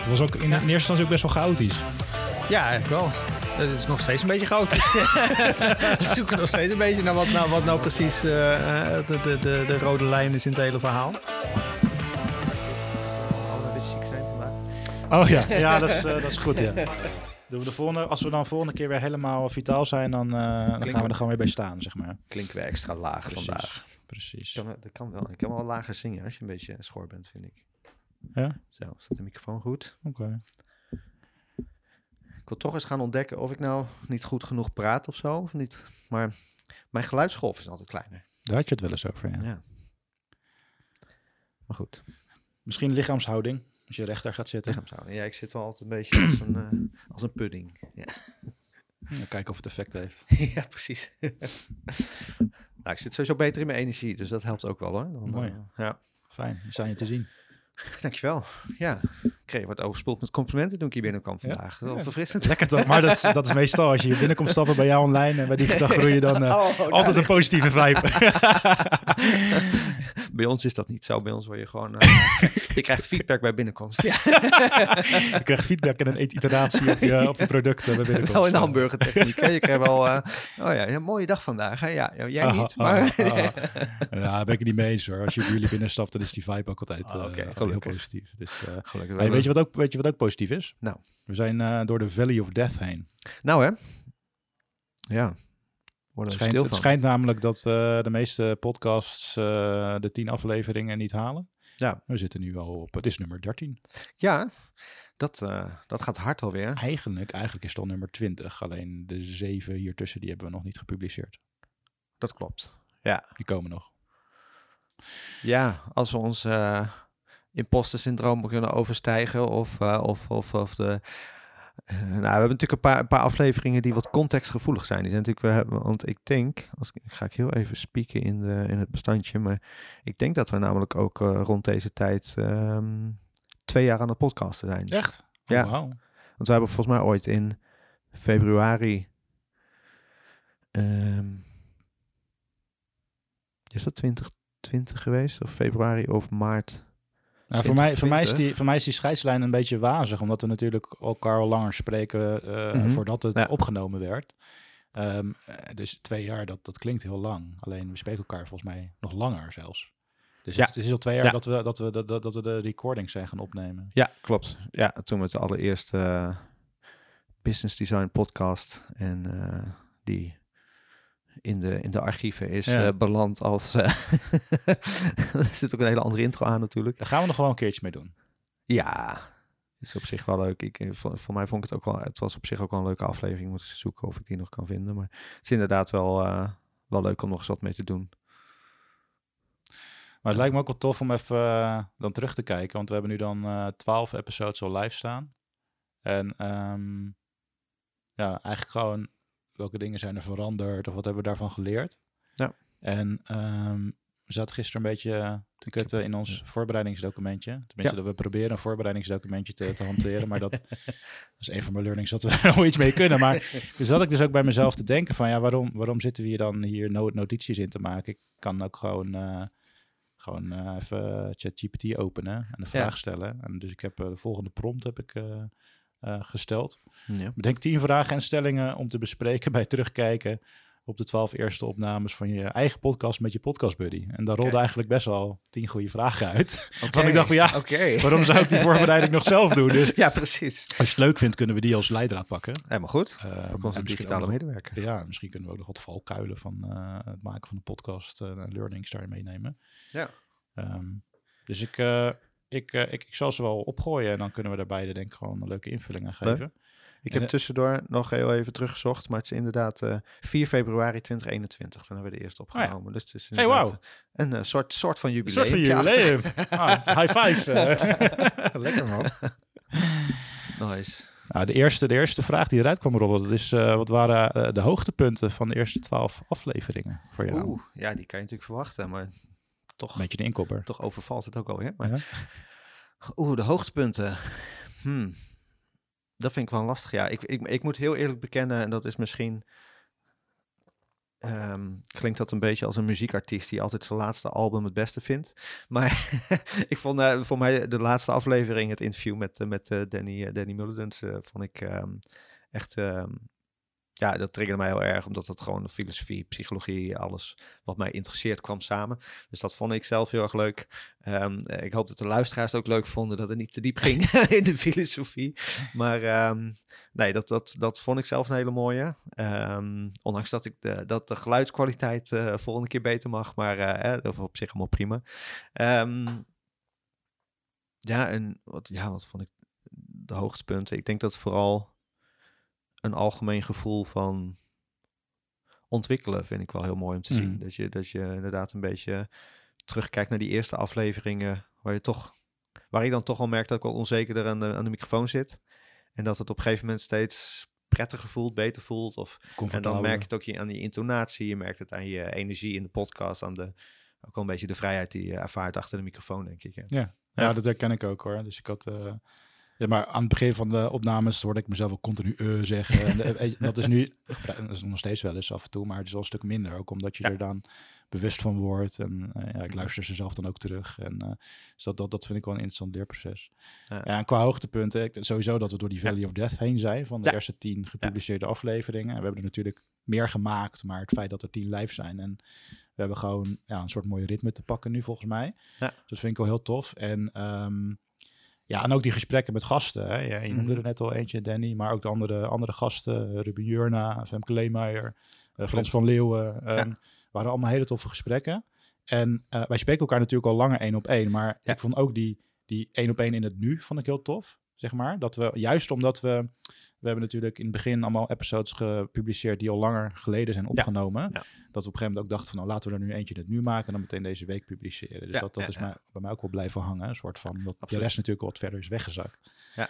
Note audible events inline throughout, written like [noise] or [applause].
Het was ook in eerste instantie ook best wel chaotisch. Ja, eigenlijk wel. Het is nog steeds een beetje chaotisch. [laughs] we zoeken nog steeds een beetje naar wat nou, wat nou precies eh, eh, de, de, de, de rode lijn is in het hele verhaal. Allemaal een beetje ziek zijn vandaag. Oh ja, ja dat, is, eh, dat is goed. Ja. [laughs] Doen we de volgende, als we dan volgende keer weer helemaal vitaal zijn, dan, eh, dan gaan we er gewoon weer bij staan, zeg maar. Klinken we extra laag Precies. vandaag. Precies. Kan, dat kan wel. Ik kan wel lager zingen als je een beetje schor bent, vind ik. Ja? Zo, staat de microfoon goed? Oké. Ik wil toch eens gaan ontdekken of ik nou niet goed genoeg praat of zo. Of niet. Maar mijn geluidsgolf is altijd kleiner. Daar had je het wel eens over, ja. Ja. Maar goed, Misschien lichaamshouding, als je rechter gaat zitten. lichaamshouding. Ja, ik zit wel altijd een beetje als een, eh, als een pudding. Ja, Ja, kijken of het effect heeft. [laughs] ja precies. [laughs] nou, ik zit sowieso beter in mijn energie, dus dat helpt ook wel hoor. Dan, Mooi. eh, ja. Fijn, zijn je te zien. Dankjewel. Ja, kreeg wat overspoeld met complimenten toen ik hier binnenkwam vandaag. Wel Ja. verfrissend. Lekker toch? Maar dat, dat is meestal als je hier binnenkomt stappen bij jou online en bij Digitaal [laughs] Groeien, dan eh, Oh, nou, altijd een positieve vibe. [laughs] Bij ons is dat niet zo. Bij ons word je gewoon... eh, [laughs] je krijgt feedback bij binnenkomst. Je krijgt feedback en een iteratie op je, op je producten bij binnenkomst. wel in de hamburgertechniek. hè. Je krijgt wel... eh, oh ja, een mooie dag vandaag. Hè? Ja, jij Aha, niet, maar... aha, aha. Ja, daar ben ik het niet mee eens hoor. Als je bij jullie binnenstapt, dan is die vibe ook altijd Ah, eh, gewoon heel positief. Dus, eh, Gelukkig wel. Weet, je wat ook, weet je wat ook positief is? Nou. We zijn eh, door de Valley of Death heen. Nou hè. Ja. Het schijnt, het schijnt namelijk dat eh, de meeste podcasts eh, de tien afleveringen niet halen. Ja. We zitten nu al op, het is nummer 13. Ja, dat, dat gaat hard alweer. Eigenlijk, eigenlijk is het al nummer 20. Alleen de zeven hiertussen, die hebben we nog niet gepubliceerd. Dat klopt. Ja. Die komen nog. Ja, als we ons imposter syndroom kunnen overstijgen of, eh, of, of, of de... eh, nou, we hebben natuurlijk een paar, een paar afleveringen die wat contextgevoelig zijn. Die zijn natuurlijk, we hebben, want ik denk, als ik, ga ik heel even spieken in, de, in het bestandje, maar ik denk dat we namelijk ook eh, rond deze tijd ehm, twee jaar aan het podcasten zijn. Echt? Ja. Oh, wauw. Want we hebben volgens mij ooit in februari. ehm, is dat 2020 geweest? Of februari of maart? Nou, voor, mij, voor, mij is 2020. die, voor mij is die scheidslijn een beetje wazig, omdat we natuurlijk elkaar al langer spreken eh, Mhm. voordat het Ja. opgenomen werd. Ehm, eh, dus twee jaar, dat, dat klinkt heel lang. Alleen we spreken elkaar volgens mij nog langer zelfs. Dus Ja. het, het is al twee jaar Ja. dat, we, dat, we, dat, dat, dat we de recordings zijn gaan opnemen. Ja, klopt. Ja, toen met de allereerste eh, business design podcast. En die in de, in de archieven is Ja. eh, beland als... eh, [laughs] er zit ook een hele andere intro aan natuurlijk. Daar gaan we nog wel een keertje mee doen. Ja, is op zich wel leuk. Ik, eh, voor, voor mij vond ik het ook wel... Het was op zich ook wel een leuke aflevering. Moet ik zoeken of ik die nog kan vinden. Maar het is inderdaad wel, wel leuk om nog eens wat mee te doen. Maar het lijkt me ook wel tof om even dan terug te kijken. Want we hebben nu dan 12 episodes al live staan. En ehm, ja, eigenlijk gewoon welke dingen zijn er veranderd of wat hebben we daarvan geleerd. Ja. En ehm, we zaten gisteren een beetje te kutten in ons voorbereidingsdocumentje. Tenminste, dat we proberen een voorbereidingsdocumentje te, te hanteren. maar dat, [laughs] dat is een van mijn learnings dat we [laughs] er iets mee kunnen. Maar dus zat ik dus ook bij mezelf te denken van ja, waarom, waarom zitten we hier dan hier no- notities in te maken? Ik kan ook gewoon... eh, gewoon eh, even ChatGPT openen en een vraag stellen. En dus ik heb eh, de volgende prompt heb ik, gesteld. Ja. Bedenk tien vragen en stellingen om te bespreken bij terugkijken op de twaalf eerste opnames van je eigen podcast met je podcastbuddy. En daar rolde eigenlijk best wel tien goede vragen uit. Want ik dacht van ja, waarom zou ik die voorbereiding nog zelf doen? Dus [laughs] Ja, precies. als je het leuk vindt, kunnen we die als leidraad pakken. Helemaal goed. Eh, Ook en onze digitale medewerker. Ja, misschien kunnen we ook nog wat valkuilen van eh, het maken van een podcast en learnings daar meenemen. Ja. Ehm, dus ik, eh, ik, eh, ik, ik zal ze wel opgooien en dan kunnen we daar beide denk ik gewoon een leuke invulling aan Leuk. geven. Ik En, heb eh, tussendoor nog heel even teruggezocht, maar het is inderdaad eh 4 februari 2021. Toen hebben we de eerste ja. opgenomen. Dus het is Hey, inderdaad wauw. een eh, soort, soort van Een jubileum. soort van jubileum. Ah, high [laughs] five. eh. [laughs] Lekker man. [laughs] Nice. Nou, de eerste, de eerste vraag die eruit kwam rollen, dat is wat waren de hoogtepunten van de eerste twaalf afleveringen voor jou? Oeh, ja, die kan je natuurlijk verwachten, maar toch... Beetje de inkopper. Toch overvalt het ook al, hè? Maar, Oeh, de hoogtepunten. Hmm. Dat vind ik wel lastig. Ja, ik, ik, ik moet heel eerlijk bekennen, en dat is misschien. Um, klinkt dat een beetje als een muziekartiest die altijd zijn laatste album het beste vindt. Maar [laughs] ik vond uh, voor mij de laatste aflevering, het interview met, uh, met uh, Danny, Danny Mullins, vond ik um, echt um, ja, dat triggerde mij heel erg, omdat dat gewoon filosofie, psychologie, alles wat mij interesseert kwam samen. Dus dat vond ik zelf heel erg leuk. Um, ik hoop dat de luisteraars het ook leuk vonden dat het niet te diep [laughs] ging [laughs] in de filosofie. Maar um, nee, dat, dat, dat vond ik zelf een hele mooie. Um, ondanks dat ik de, dat de geluidskwaliteit uh, volgende keer beter mag, maar uh, dat op zich allemaal prima. ja, en wat, ja, wat vond ik de hoogtepunten? Ik denk dat vooral een algemeen gevoel van ontwikkelen vind ik wel heel mooi om te zien. Mm. Dat je, dat je inderdaad een beetje terugkijkt naar die eerste afleveringen waar je toch, waar ik dan toch al merk dat ik wel onzekerder aan de, aan de microfoon zit. En dat het op een gegeven moment steeds prettiger voelt, beter voelt. Of, en dan merk je het ook aan je intonatie, je merkt het aan je energie in de podcast, aan de, ook wel een beetje de vrijheid die je ervaart achter de microfoon, denk ik. Ja, ja, dat herken ik ook hoor. Dus ik had... Uh ja, maar aan het begin van de opnames hoorde ik mezelf ook continu uh zeggen. En, eh, dat is nu dat is nog steeds wel eens af en toe, maar het is wel een stuk minder. Ook omdat je er dan bewust van wordt. En uh, ja, ik luister ze zelf dan ook terug. En uh, dus dat, dat, dat vind ik wel een interessant leerproces. Ja. en qua hoogtepunten, ik, sowieso dat we door die Valley of Death heen zijn. Van de eerste tien gepubliceerde afleveringen. En we hebben er natuurlijk meer gemaakt, maar het feit dat er tien live zijn. En we hebben gewoon ja, een soort mooie ritme te pakken nu volgens mij. Dus dat vind ik wel heel tof. En um, ja, en ook die gesprekken met gasten. Hè. Ja, je noemde mhm. er net al eentje, Danny, maar ook de andere, andere gasten. Eh, Ruben Jurna, Femke Leemeijer, uh, Frans van Leeuwen. Um, waren allemaal hele toffe gesprekken. En uh, wij spreken elkaar natuurlijk al langer één op één. Maar ik vond ook die, die één op één in het nu vond ik heel tof zeg maar. Dat we, juist omdat we, we hebben natuurlijk in het begin allemaal episodes gepubliceerd die al langer geleden zijn opgenomen. Dat we op een gegeven moment ook dachten van, nou laten we er nu eentje in het nu maken en dan meteen deze week publiceren. Dus dat, dat is mij, bij mij ook wel blijven hangen, een soort van, dat de rest natuurlijk wat verder is weggezakt. Ja.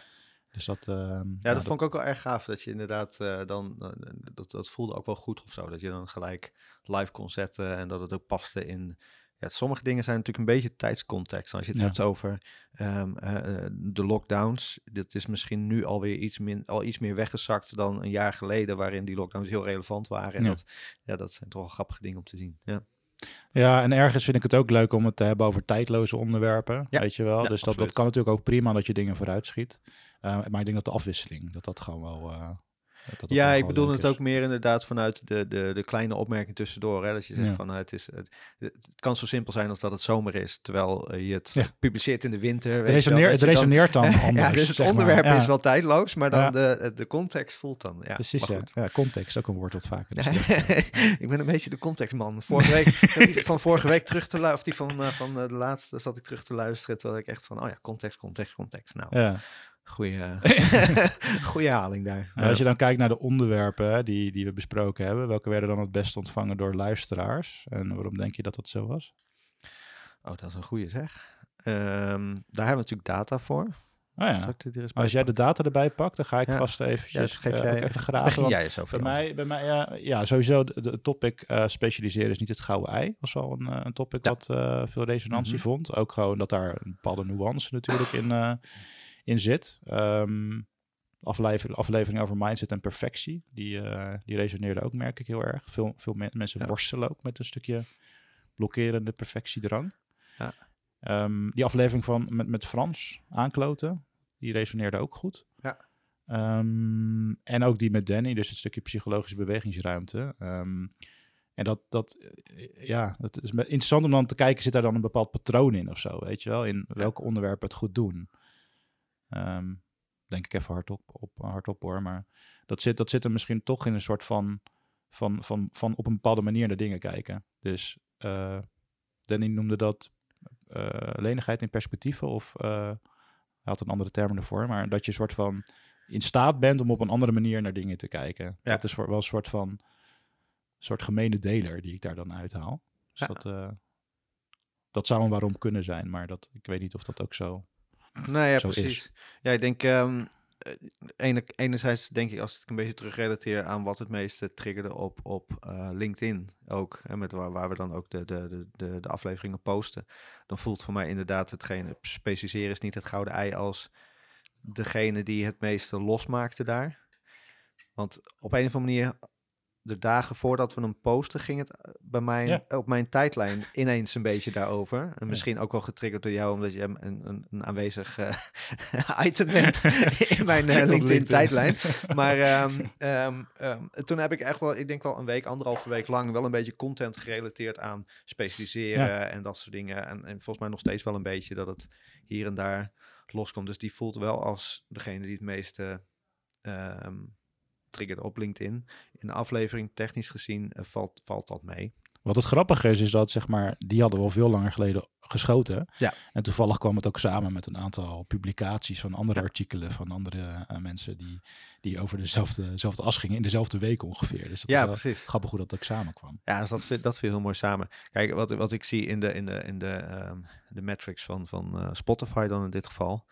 Dus dat, uh, ja, dat, dat, vond ik ook wel erg gaaf. Dat je inderdaad uh, dan, uh, dat, dat voelde ook wel goed of zo. Dat je dan gelijk live kon zetten en dat het ook paste in ja, sommige dingen zijn natuurlijk een beetje tijdscontext. Als je het hebt over um, uh, de lockdowns, dat is misschien nu alweer iets, min, al iets meer weggezakt dan een jaar geleden, waarin die lockdowns heel relevant waren. En ja. Dat, ja, dat zijn toch wel grappige dingen om te zien. Ja. Ja, en ergens vind ik het ook leuk om het te hebben over tijdloze onderwerpen. Ja. Weet je wel. dus dat, dat kan natuurlijk ook prima dat je dingen vooruit schiet. Uh, maar ik denk dat de afwisseling, dat dat gewoon wel, uh, ja, ik bedoel het ook meer inderdaad vanuit de, de, de kleine opmerking tussendoor. Hè, dat je zegt van nou, het, is, het, het, kan zo simpel zijn als dat het zomer is, terwijl je het publiceert in de winter. Het, resoneert, het resoneert dan, anders. [laughs] ja, dus het onderwerp is wel tijdloos, maar dan de, de context voelt dan. Ja, Precies, ja. Context, ook een woord wat vaker. Dus [laughs] ik ben een beetje de contextman. Vorige week, [laughs] van vorige week terug te luisteren, of die van, uh, van uh, de laatste zat ik terug te luisteren, terwijl ik echt van, oh ja, context, context, context. Nou, ja. Goeie, [laughs] goeie haling daar. als je dan kijkt naar de onderwerpen die, die we besproken hebben, welke werden dan het best ontvangen door luisteraars? En waarom denk je dat dat zo was? Oh, dat is een goede zeg. Um, daar hebben we natuurlijk data voor. Oh ja. Als jij de data erbij pakt, dan ga ik ja. vast eventjes ja, uh, jij, even graven. jij over bij mij, bij mij ja, ja, sowieso de, topic uh, specialiseren is niet het gouden ei. was wel een, uh, een topic wat veel resonantie mm -hmm. vond. Ook gewoon dat daar een bepaalde nuance natuurlijk in in zit. Um, aflevering, aflevering over mindset en perfectie. Die, uh, die resoneerde ook, merk ik heel erg. Veel, veel mensen worstelen ook met een stukje blokkerende perfectiedrang. Ja. Um, die aflevering van met, met Frans aankloten, die resoneerde ook goed. Ja. Um, en ook die met Danny, dus het stukje psychologische bewegingsruimte. Um, en dat, dat, eh, ja, dat is interessant om dan te kijken, zit daar dan een bepaald patroon in of zo, weet je wel? In welke onderwerpen het goed doen. Um, denk ik even hardop, op, hardop hoor. Maar dat zit, dat zit er misschien toch in een soort van, van, van, van op een bepaalde manier naar dingen kijken. Dus uh, Danny noemde dat uh, lenigheid in perspectieven of uh, hij had een andere term ervoor. Maar dat je een soort van in staat bent om op een andere manier naar dingen te kijken. Ja. Dat is wel een soort van soort gemene deler die ik daar dan uithaal. Dus ja. dat, dat zou een waarom kunnen zijn, maar dat, ik weet niet of dat ook zo nou ja, precies. Ja, ik denk, um, ene, enerzijds denk ik, als ik een beetje terugrelateer aan wat het meeste triggerde op, op uh, LinkedIn ook, met waar, waar we dan ook de, de, de, de afleveringen posten, dan voelt voor mij inderdaad hetgene, specialiseren is niet het gouden ei als degene die het meeste losmaakte daar. Want op een of andere manier de dagen voordat we hem posten, ging het eh, bij mij op mijn tijdlijn ineens een beetje daarover. En misschien ook wel getriggerd door jou, omdat je een, een, een aanwezig uh, [laughs] item bent [laughs] in mijn uh, LinkedIn-tijdlijn. [laughs] Maar um, um, toen heb ik echt wel, ik denk wel een week, anderhalve week lang, wel een beetje content gerelateerd aan specialiseren en dat soort dingen. En, en volgens mij nog steeds wel een beetje dat het hier en daar loskomt. Dus die voelt wel als degene die het meeste triggerde op LinkedIn. In de aflevering, technisch gezien, uh, valt, valt dat mee. Wat het grappige is, is dat zeg maar, die hadden we al veel langer geleden geschoten. Ja. En toevallig kwam het ook samen met een aantal publicaties van andere artikelen van andere uh, mensen die, die over dezelfde, dezelfde as gingen in dezelfde week ongeveer. Dus dat ja, is precies. grappig hoe dat ook samenkwam. Ja, dus dat, dat viel heel mooi samen. Kijk, wat, wat ik zie in de, in de, in de, um, de metrics van, van uh, Spotify dan in dit geval,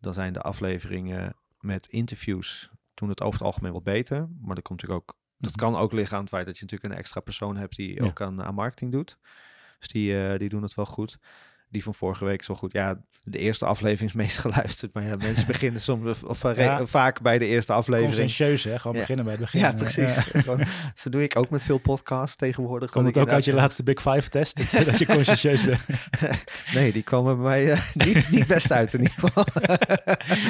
dan zijn de afleveringen met interviews toen het over het algemeen wat beter. Maar dat komt natuurlijk ook. Dat mhm. kan ook liggen aan het feit dat je natuurlijk een extra persoon hebt die ook aan, aan marketing doet. Dus die, uh, die doen het wel goed. Die van vorige week wel goed. Ja, de eerste aflevering is meest [laughs] geluisterd. Maar ja, mensen [laughs] beginnen soms of, of ja. vaak bij de eerste aflevering. Conscientieus, hè? Gewoon beginnen bij het begin. Ja, precies. Ja. [laughs] Zo doe ik ook met veel podcasts tegenwoordig. Komt het ook uit je laatste Big Five test? dat je conscientieus bent? nee, die komen bij mij uh, niet, niet best uit in ieder geval.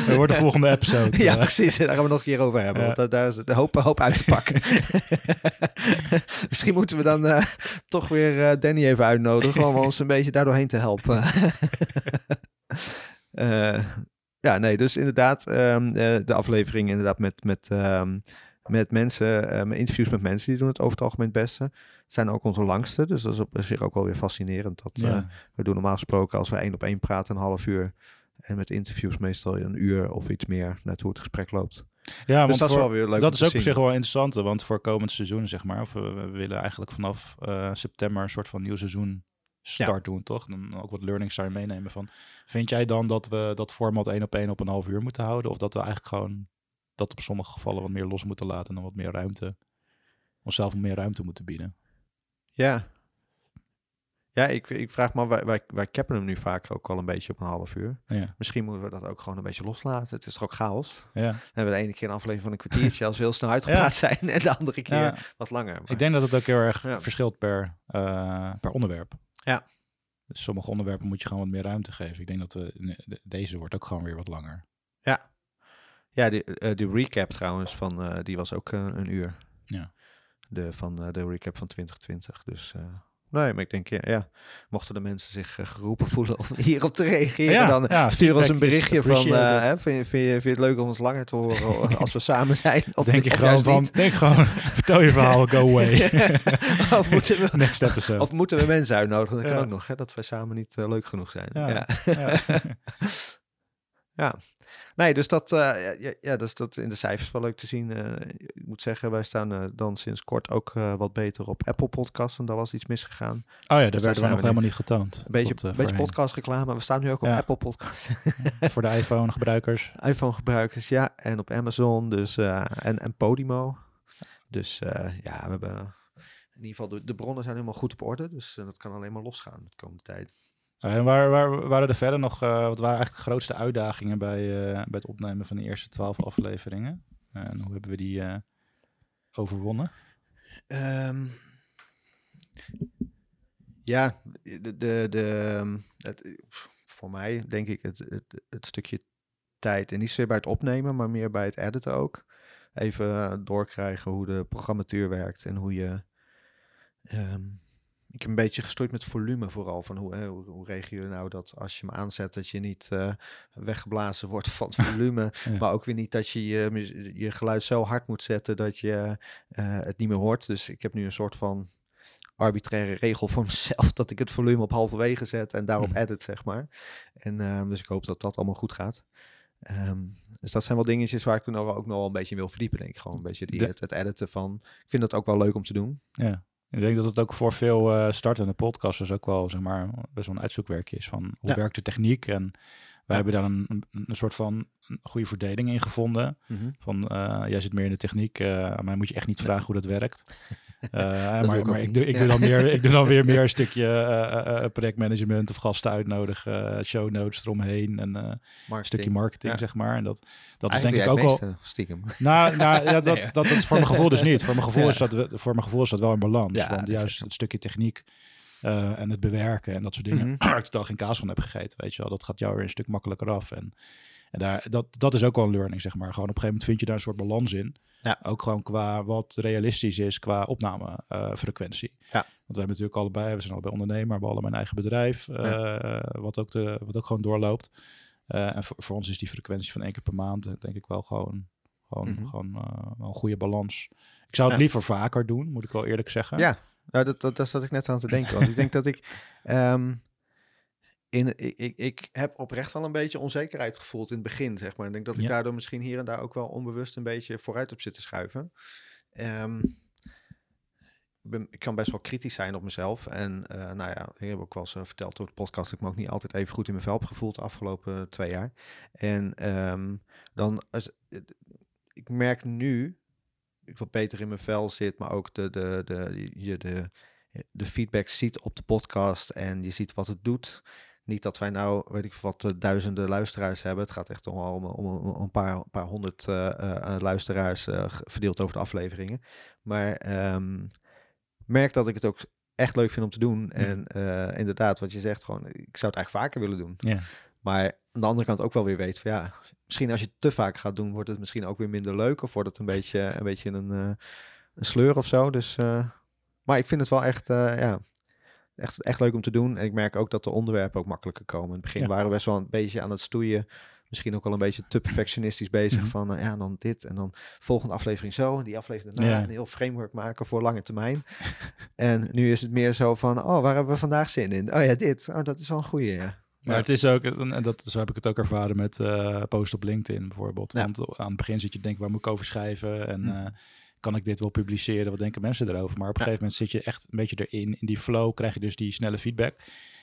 Dat wordt de volgende episode. Ja, precies. Daar gaan we nog een keer over hebben. Want daar is de hoop, hoop uit te pakken. Misschien moeten we dan uh, toch weer Danny even uitnodigen. Om ons een beetje daardoorheen te helpen. Uh, [laughs] ja, nee, dus inderdaad, um, de aflevering inderdaad met, met, um, met mensen, um, interviews met mensen, die doen het over het algemeen het beste. Het zijn ook onze langste, dus dat is op zich ook wel weer fascinerend. Dat, ja. uh, we doen normaal gesproken, als we één op één praten, een half uur. En met interviews meestal een uur of iets meer, net hoe het gesprek loopt. Ja, dus want dat is wel weer leuk. Dat is ook op zich wel interessant, want voor komend seizoen, zeg maar, of we, we willen eigenlijk vanaf uh, september een soort van nieuw seizoen start ja. doen, toch? Dan ook wat learnings zou je meenemen van. Vind jij dan dat we dat format één op één op een half uur moeten houden? Of dat we eigenlijk gewoon dat op sommige gevallen wat meer los moeten laten en dan wat meer ruimte, onszelf meer ruimte moeten bieden? Ja. Ja, ik, ik vraag me, wij, wij, wij cappen hem nu vaak ook al een beetje op een half uur. Ja. Misschien moeten we dat ook gewoon een beetje loslaten. Het is toch ook chaos? Ja. Dan hebben we de ene keer een aflevering van een kwartiertje [laughs] als we heel snel uitgepraat ja. zijn en de andere keer wat langer. Maar... Ik denk dat het ook heel erg verschilt per, uh, per onderwerp. Ja. Dus sommige onderwerpen moet je gewoon wat meer ruimte geven. Ik denk dat we, deze wordt ook gewoon weer wat langer. Ja. Ja, de, uh, de recap trouwens van, uh, die was ook uh, een uur. Ja. De, van de recap van 2020. Dus Nee, maar ik denk, ja, ja mochten de mensen zich uh, geroepen voelen om [laughs] hierop te reageren, ja, dan ja, stuur ons een berichtje van, uh, hè, vind, je, vind, je, vind je het leuk om ons langer te horen [laughs] als we samen zijn? Of denk je gewoon van, denk gewoon, [laughs] vertel je verhaal, go away. of, moeten we, Next episode. of moeten we mensen uitnodigen? Dat kan ook nog, hè, dat wij samen niet uh, leuk genoeg zijn. Ja. Nee, dus dat, uh, ja, ja, dus dat in de cijfers wel leuk te zien. Uh, ik moet zeggen, wij staan uh, dan sinds kort ook wat beter op Apple Podcasts. En daar was iets misgegaan. Oh ja, daar dus werden we nog helemaal niet getoond. Een beetje, tot, beetje podcast reclame. We staan nu ook op ja. Apple Podcasts. [laughs] Voor de iPhone gebruikers. [laughs] iPhone gebruikers, ja. En op Amazon dus, en, en Podimo. Dus ja, we hebben in ieder geval de, de bronnen zijn helemaal goed op orde. Dus dat kan alleen maar losgaan de komende tijd. En waar, waar waren er verder nog, uh, wat waren eigenlijk de grootste uitdagingen bij, uh, bij het opnemen van de eerste twaalf afleveringen? en hoe hebben we die overwonnen? Um, ja, de, de, de, het, voor mij denk ik het, het, het, stukje tijd, en niet zozeer bij het opnemen, maar meer bij het editen ook. Even doorkrijgen hoe de programmatuur werkt en hoe je... Um, ik heb een beetje gestoord met volume vooral. Van hoe, hè, hoe, hoe regel je nou dat als je hem aanzet, dat je niet uh, weggeblazen wordt van [laughs] het volume. ja. Maar ook weer niet dat je, je je geluid zo hard moet zetten dat je uh, het niet meer hoort. Dus ik heb nu een soort van arbitraire regel voor mezelf [laughs] dat ik het volume op halverwege zet en daarop mm. edit, zeg maar. En uh, dus ik hoop dat dat allemaal goed gaat. Um, dus dat zijn wel dingetjes waar ik nog ook nog wel een beetje in wil verdiepen, denk ik. Gewoon een beetje die, het, het editen van. Ik vind dat ook wel leuk om te doen. Ja. Ik denk dat het ook voor veel uh, startende podcasters ook wel zeg maar, best wel een uitzoekwerkje is van hoe ja. werkt de techniek en Wij hebben daar een, een, soort van een goede verdeling in gevonden. Mhm. Van, eh, jij zit meer in de techniek, uh, mij moet je echt niet vragen hoe dat werkt. Doe maar ik maar ik, doe, ik, doe dan meer, ik doe dan weer meer een [laughs] stukje eh, eh, projectmanagement of gasten uitnodigen, eh, show notes eromheen en eh, een stukje marketing, zeg maar. En dat, dat is denk ik ook meeste, stiekem. [laughs] Nou, nou ja, [laughs] dat, dat, is voor mijn gevoel dus niet. Voor mijn gevoel, is, dat, voor mijn gevoel is dat wel een balans. Want juist het stukje techniek eh, en het bewerken en dat soort dingen, Mhm. [clears throat] waar ik totaal geen kaas van heb gegeten, weet je wel. Dat gaat jou weer een stuk makkelijker af. En, en daar, dat, dat is ook wel een learning, zeg maar. Gewoon op een gegeven moment vind je daar een soort balans in. Ja. Ook gewoon qua wat realistisch is qua opnamefrequentie. Ja. Want we hebben natuurlijk allebei, we zijn allebei ondernemer, we hebben allebei een eigen bedrijf, eh, wat, ook de, wat ook gewoon doorloopt. Eh, en voor, voor ons is die frequentie van één keer per maand, eh, denk ik wel gewoon, gewoon, Mhm. gewoon eh, een goede balans. Ik zou het liever vaker doen, moet ik wel eerlijk zeggen. Ja, nou, dat, dat, dat zat ik net aan te denken. Want ik denk dat ik, [laughs] ehm, in, ik, ik, heb oprecht wel een beetje onzekerheid gevoeld in het begin, zeg maar. Ik denk dat ik Ja. daardoor misschien hier en daar ook wel onbewust een beetje vooruit op zitten schuiven. Ehm, ik, kan best wel kritisch zijn op mezelf. En eh, nou ja, ik heb ook wel eens eh, verteld door de podcast dat ik me ook niet altijd even goed in mijn vel heb gevoeld de afgelopen twee jaar. En ehm, dan, als, ik merk nu, ik wat beter in mijn vel zit, maar ook de, de, de, je de, de feedback ziet op de podcast en je ziet wat het doet. Niet dat wij nou, weet ik wat, eh, duizenden luisteraars hebben. Het gaat echt om, om, om, een paar, paar honderd eh, eh, luisteraars verdeeld over de afleveringen. Maar ehm, merk dat ik het ook echt leuk vind om te doen. En inderdaad, wat je zegt, gewoon, ik zou het eigenlijk vaker willen doen. Ja. Maar aan de andere kant ook wel weer weet van ja, misschien als je het te vaak gaat doen, wordt het misschien ook weer minder leuk. Of wordt het een beetje een, beetje een, een sleur of zo. Dus, maar ik vind het wel echt, ja, echt, echt leuk om te doen. En ik merk ook dat de onderwerpen ook makkelijker komen. In het begin Ja. waren we best wel een beetje aan het stoeien. Misschien ook al een beetje te perfectionistisch bezig Mhm. van, eh, ja, dan dit en dan volgende aflevering zo en die aflevering daarna. Ja. Een heel framework maken voor lange termijn. [laughs] en nu is het meer zo van, oh, waar hebben we vandaag zin in? Oh ja, dit. Oh, dat is wel een goeie, ja. Maar het is ook, en dat, zo heb ik het ook ervaren met eh post op LinkedIn bijvoorbeeld. Want aan het begin zit je te denken, waar moet ik over schrijven? En Hm. Kan ik dit wel publiceren? Wat denken mensen erover? Maar op een Ja. gegeven moment zit je echt een beetje erin, in die flow, krijg je dus die snelle feedback.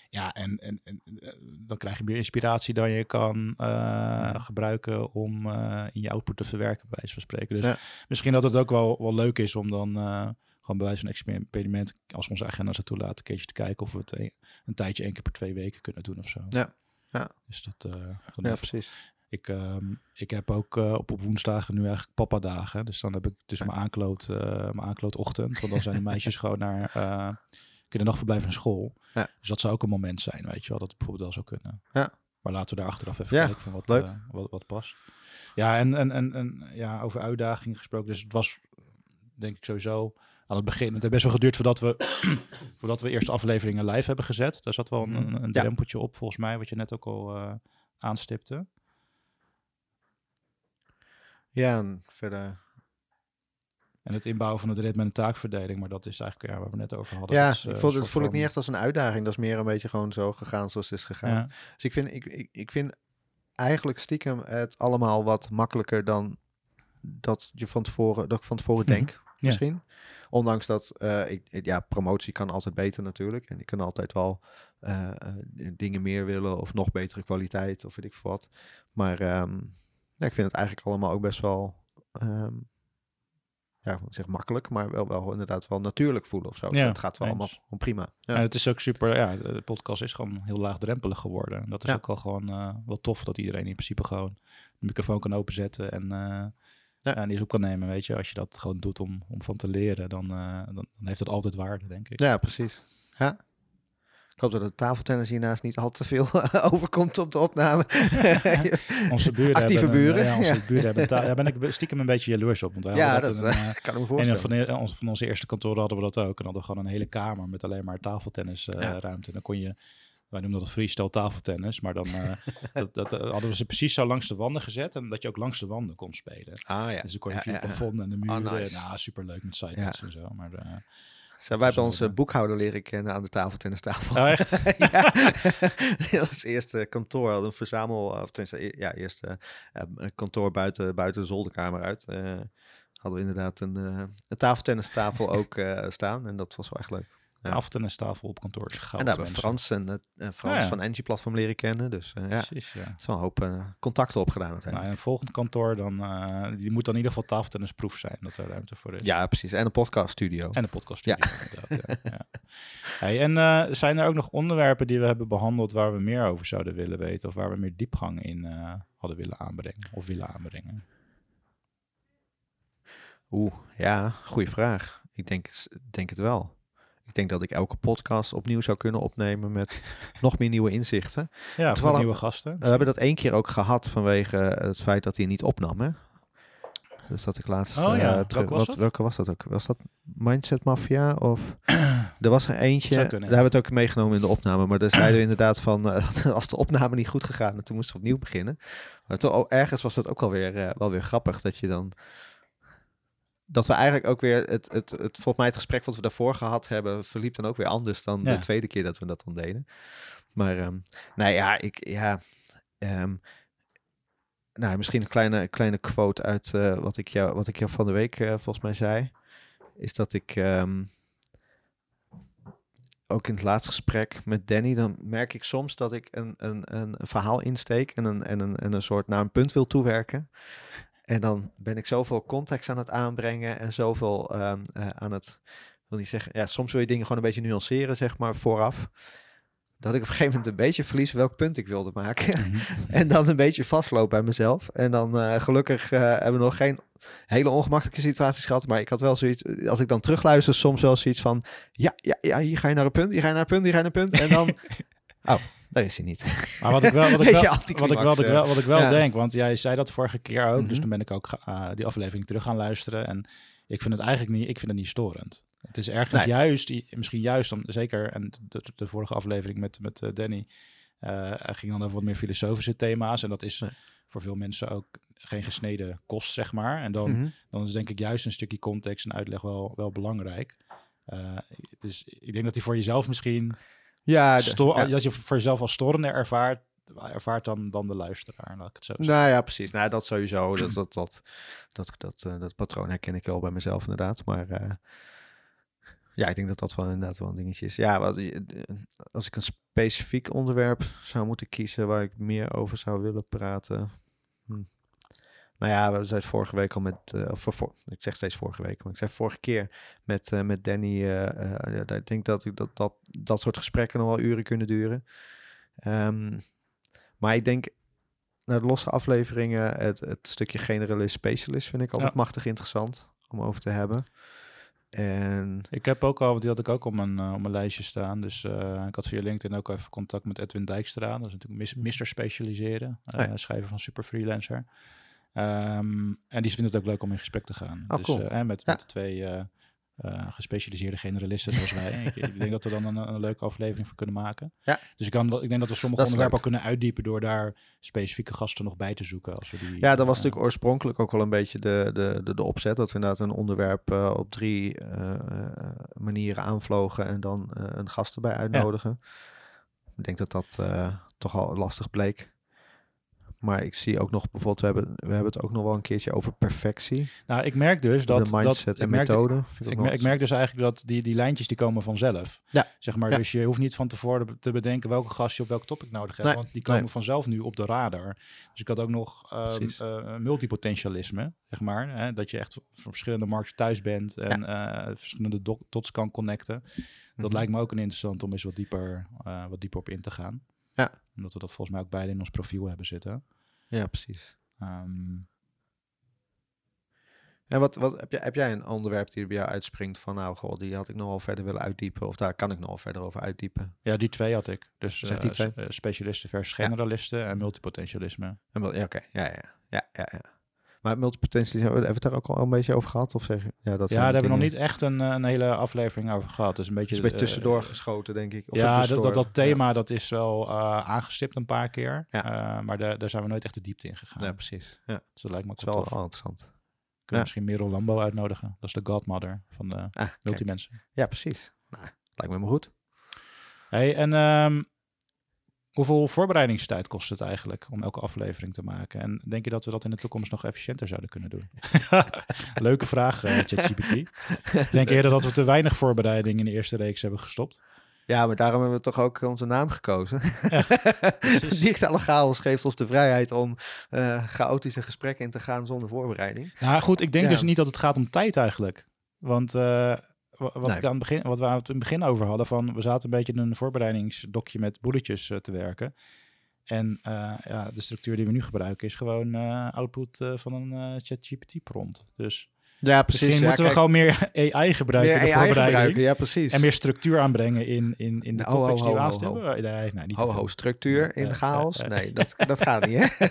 Ja, en, en, en eh, dan krijg je meer inspiratie dan je kan eh, gebruiken om eh, in je output te verwerken, bij wijze van spreken. Dus Ja. misschien dat het ook wel, wel leuk is om dan gewoon bij wijze van experiment, als onze agenda zo toelaat, een keertje te kijken of we het een, een tijdje één keer per twee weken kunnen doen of zo. Ja, ja. Dus dat, gewoon Ja, precies. Ik, ehm, ik heb ook eh, op, op woensdagen nu eigenlijk papa-dagen. Dus dan heb ik dus mijn aankloot, eh, mijn aanklootochtend. Want dan zijn de meisjes [laughs] gewoon naar uh, kinderdagverblijf en school. Ja. Dus dat zou ook een moment zijn, weet je wel. Dat het bijvoorbeeld wel zou kunnen. Ja. Maar laten we daar achteraf even Ja, kijken van wat, eh, wat, wat past. Ja, en, en, en, en ja, over uitdagingen gesproken. Dus het was, denk ik sowieso aan het begin. Het heeft best wel geduurd voordat we, [clears throat] voordat we eerste afleveringen live hebben gezet. Daar zat wel een, een, een Ja. drempeltje op, volgens mij, wat je net ook al eh, aanstipte. Ja, en verder. En het inbouwen van het ritme en de taakverdeling. Maar dat is eigenlijk ja, waar we net over hadden. Ja, is, eh, voel, dat voel ik niet echt als een uitdaging. Dat is meer een beetje gewoon zo gegaan zoals het is gegaan. Ja, Dus ik vind, ik, ik, ik vind eigenlijk stiekem het allemaal wat makkelijker dan dat je van tevoren, dat ik van tevoren Mhm. denk, misschien. Ondanks dat, eh, ik, ja, promotie kan altijd beter natuurlijk. En ik kan altijd wel eh, eh, dingen meer willen of nog betere kwaliteit of weet ik wat. Maar ehm, ja, ik vind het eigenlijk allemaal ook best wel, ehm, ja, ik zeg makkelijk, maar wel, wel inderdaad wel natuurlijk voelen of zo. Ja, het gaat wel eens. allemaal prima. Ja. En het is ook super, ja, de podcast is gewoon heel laagdrempelig geworden. En dat is Ja. ook wel gewoon eh, wel tof dat iedereen in principe gewoon de microfoon kan openzetten en, eh Ja. en die eens op kan nemen. Weet je, als je dat gewoon doet om, om van te leren, dan, eh, dan, dan heeft het altijd waarde, denk ik. Ja, precies. Ja. Ik hoop dat de tafeltennis hiernaast niet al te veel [laughs] overkomt op de opname. [laughs] Onze buren Actieve hebben een- buren, ja, onze ja. buren hebben Daar ben ik stiekem een beetje jaloers op. Want ja, dat dat, [laughs] in een, eh, eh, kan ik me En voorstellen. van, de- onze- van onze eerste kantoren hadden we dat ook. En hadden we gewoon een hele kamer met alleen maar Ja. tafeltennisruimte. en dan kon je, wij noemden dat freestyle tafeltennis. Maar dan eh, dat, dat, eh, hadden we ze precies zo langs de wanden gezet. En dat je ook langs de wanden kon spelen. Ah ja. Dus dan kon je Ja, via ja, het ja. plafond en de Oh, muren. nice. Nou, superleuk met sidenotes en zo. Maar eh, Zo, wij hebben is onze eh, boekhouder leren kennen aan de tafeltennistafel. Oh, echt? [laughs] ja. [laughs] Was eerste kantoor, hadden een verzamel, of tenminste, e- ja, eerst eh, eh, een kantoor buiten, buiten de zolderkamer uit. eh, hadden we inderdaad een, eh een tafeltennistafel [laughs] ook eh, staan en dat was wel echt leuk. Ja. Aftenistafel op kantoor is goud. en daar hebben. Frans en, eh, en Frans Ja. van Engie Platform leren kennen. Dus eh, ja, Precies, ja. is wel een hoop eh, contacten opgedaan Nou, uiteindelijk. en een volgend kantoor, dan, eh, die moet dan in ieder geval tafeltennisproef zijn, dat er ruimte voor is. Ja, precies. En een podcast studio. En een podcast studio, inderdaad. Ja. Ja. Hey, en eh, zijn er ook nog onderwerpen die we hebben behandeld waar we meer over zouden willen weten of waar we meer diepgang in eh, hadden willen aanbrengen of willen aanbrengen? Oeh, ja, goede vraag. Ik denk, denk het wel. Ik denk dat ik elke podcast opnieuw zou kunnen opnemen met [laughs] nog meer nieuwe inzichten. Ja, Toevallig- nieuwe gasten. We hebben dat één keer ook gehad vanwege het feit dat hij niet opnam, hè? Dus dat ik laatst... Oh ja, eh, welke was wat, welke was dat ook? Was dat Mindset Mafia? Of [clears throat] er was er eentje, daar hebben we het ook meegenomen in de opname. Maar daar zeiden we inderdaad van, eh, [laughs] als de opname niet goed gegaan, en toen moesten we opnieuw beginnen. Maar toch, oh, ergens was dat ook alweer, eh wel weer grappig, dat je dan... Dat we eigenlijk ook weer, het, het, het, volgens mij het gesprek wat we daarvoor gehad hebben, verliep dan ook weer anders dan Ja. de tweede keer dat we dat dan deden. Maar, ehm nou ja, ik, ja, ehm, nou, misschien een kleine, kleine quote uit eh, wat, ik jou, wat ik jou van de week eh, volgens mij zei. Is dat ik ehm, ook in het laatste gesprek met Danny, dan merk ik soms dat ik een, een, een verhaal insteek en een, en, een, en een soort naar een punt wil toewerken. En dan ben ik zoveel context aan het aanbrengen en zoveel ehm, eh, aan het, ik wil niet zeggen, ja, soms wil je dingen gewoon een beetje nuanceren, zeg maar, vooraf. Dat ik op een gegeven moment een beetje verlies welk punt ik wilde maken. Mhm. [laughs] En dan een beetje vastloop bij mezelf. En dan eh, gelukkig eh, hebben we nog geen hele ongemakkelijke situaties gehad. Maar ik had wel zoiets, als ik dan terugluister, soms wel zoiets van... Ja, ja, ja, hier ga je naar een punt, hier ga je naar een punt, hier ga je naar een punt. En dan... [laughs] oh, daar is hij niet. Maar wat ik wel, wat ik [laughs] wel, wat ik, wat ik wel, wat ik wel Ja. denk, want jij zei dat vorige keer ook, dus Mhm. toen ben ik ook eh, die aflevering terug gaan luisteren. En ik vind het eigenlijk niet, ik vind het niet storend. Het is ergens Nee. juist, misschien juist, om, zeker, en de, de vorige aflevering met, met eh, Danny, eh ging dan over wat meer filosofische thema's. En dat is Nee. voor veel mensen ook geen gesneden kost, zeg maar. En dan, Mhm. dan is denk ik juist een stukje context en uitleg wel, wel belangrijk. Eh, dus ik denk dat die voor jezelf misschien Ja, de- sto- ja. dat je voor jezelf als storender ervaart, ervaart dan, dan de luisteraar. Laat ik het zo zeggen. Nou ja, precies. Nou, dat sowieso. Dat, dat, dat, dat, dat, eh, dat patroon herken ik wel bij mezelf inderdaad. Maar eh, ja, ik denk dat dat wel inderdaad wel een dingetje is. Ja, wat, eh, als ik een specifiek onderwerp zou moeten kiezen waar ik meer over zou willen praten. Hm. Nou ja, we zijn vorige week al met, eh, of voor, ik zeg steeds vorige week, maar ik zei vorige keer met, eh, met Danny, eh, ik denk dat, ik dat, dat dat soort gesprekken nog wel uren kunnen duren. Ehm, maar ik denk, naar de losse afleveringen, het, het stukje generalist specialist vind ik altijd Ja. machtig interessant om over te hebben. En Ik heb ook al, die had ik ook op mijn, op mijn lijstje staan. Dus ik had via LinkedIn ook even contact met Edwin Dijkstra. Dat is natuurlijk Mr. Specialiseren, eh, Oh ja. schrijver van Super Freelancer. Ehm, en die vindt het ook leuk om in gesprek te gaan. Oh, dus cool. eh, met, Ja. met twee eh, eh, gespecialiseerde generalisten zoals wij. [laughs] ik, ik denk dat we dan een, een leuke aflevering voor kunnen maken. Ja. Dus ik, kan, ik denk dat we sommige Dat onderwerpen ook kunnen uitdiepen door daar specifieke gasten nog bij te zoeken. Als we die, ja, dat was natuurlijk oorspronkelijk ook wel een beetje de, de, de, de opzet. Dat we inderdaad een onderwerp op drie manieren aanvlogen en dan een gast erbij uitnodigen. Ik denk dat dat toch al lastig bleek. Maar ik zie ook nog bijvoorbeeld, we hebben, we hebben het ook nog wel een keertje over perfectie. Nou, ik merk dus dat... de mindset dat, en ik merk, methode. Ik, ik merk dus eigenlijk dat die, die lijntjes die komen vanzelf. Ja. Zeg maar, Ja. dus je hoeft niet van tevoren te bedenken welke gast je op welk topic nodig hebt. Nee, Want die komen nee. vanzelf nu op de radar. Dus ik had ook nog eh, multipotentialisme, zeg maar. Hè, dat je echt voor verschillende markten thuis bent en eh, verschillende do- dots kan connecten. Dat Mhm. lijkt me ook een interessant om eens wat dieper, eh, wat dieper op in te gaan. Ja. Omdat we dat volgens mij ook beide in ons profiel hebben zitten. Ja, precies. Ehm, En wat, wat heb, jij, heb jij een onderwerp die er bij jou uitspringt van, nou, goh, die had ik nog wel verder willen uitdiepen, of daar kan ik nog wel verder over uitdiepen? ja, die twee had ik. Dus Zeg die eh, twee. eh, specialisten versus generalisten en multipotentialisme. En Ja, oké, ja, ja, ja, ja, ja. Maar multipotentie, hebben we het daar ook al een beetje over gehad? Of zeg ja, dat Ja, daar hebben we nog niet echt een, eh, een hele aflevering over gehad. Dus een beetje, is een beetje eh, tussendoor geschoten, denk ik. Of ja, dat, dat, dat thema dat is wel eh, aangestipt een paar keer. Ja. Maar daar, daar zijn we nooit echt de diepte in gegaan. Ja, precies. Ja, Dus dat lijkt me ook wel interessant. Kunnen we misschien Merel Lambo uitnodigen. Dat is de godmother van de Ah, multimensen. Ja, precies. Nou, lijkt me helemaal goed. Hey, en ehm, Hoeveel voorbereidingstijd kost het eigenlijk om elke aflevering te maken? En denk je dat we dat in de toekomst nog efficiënter zouden kunnen doen? [laughs] Leuke vraag, uh, ChatGPT. [laughs] denk je eerder dat we te weinig voorbereiding in de eerste reeks hebben gestopt? Ja, maar daarom hebben we toch ook onze naam gekozen. Ja, [laughs] Digitale chaos geeft ons de vrijheid om uh, chaotische gesprekken in te gaan zonder voorbereiding. Nou goed, ik denk dus niet dat het gaat om tijd eigenlijk. Want uh, wat, ik aan het begin, wat we het in het begin over hadden, van we zaten een beetje in een voorbereidingsdokje met bulletjes uh, te werken. En uh, ja, de structuur die we nu gebruiken is gewoon uh, output van een ChatGPT prompt. Dus ja, precies. Misschien ja, moeten we gewoon meer [laughs] AI gebruiken meer de AI gebruiken, ja, precies. En meer structuur aanbrengen in, in, in de ho, topics ho, die we aanstellen. ho. Nee, nee, niet ho, ho, structuur in chaos? Nee, dat, dat gaat niet, hè?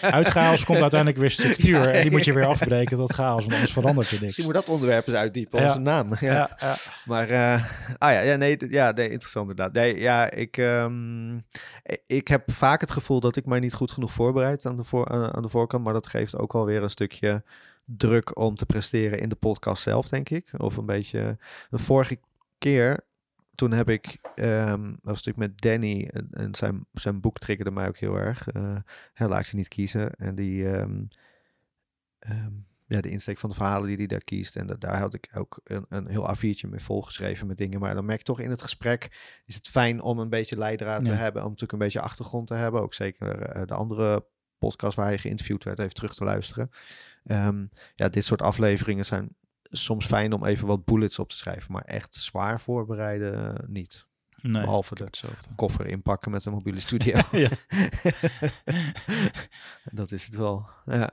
[laughs] Uit chaos komt uiteindelijk weer structuur. [laughs] En die moet je weer afbreken tot chaos, want anders verandert er niks. Misschien moet dat onderwerp eens uitdiepen, onze naam. Ja. Maar, eh, ah ja, ja, nee, ja, nee, interessant inderdaad. Nee, ja, ik, i- ik heb vaak het gevoel dat ik mij niet goed genoeg voorbereid aan de, voor, aan de voorkant. Maar dat geeft ook alweer een stukje druk om te presteren in de podcast zelf, denk ik. Of een beetje, de vorige keer, toen heb ik, ehm dat was natuurlijk met Danny, en, en zijn, zijn boek triggerde mij ook heel erg. eh hij laat niet kiezen. En die, ehm, ehm, ja, de insteek van de verhalen die hij daar kiest. En dat, daar had ik ook een, een heel A4'tje mee volgeschreven met dingen. Maar dan merk ik toch in het gesprek is het fijn om een beetje leidraad te hebben. Om natuurlijk een beetje achtergrond te hebben. Ook zeker eh, de andere podcast waar hij geïnterviewd werd, even terug te luisteren. Ehm, ja, dit soort afleveringen zijn soms fijn om even wat bullets op te schrijven. Maar echt zwaar voorbereiden eh, niet. Nee, Behalve de hetzelfde. koffer inpakken met een mobiele studio. [laughs] Ja. [laughs] dat is het wel. Ja.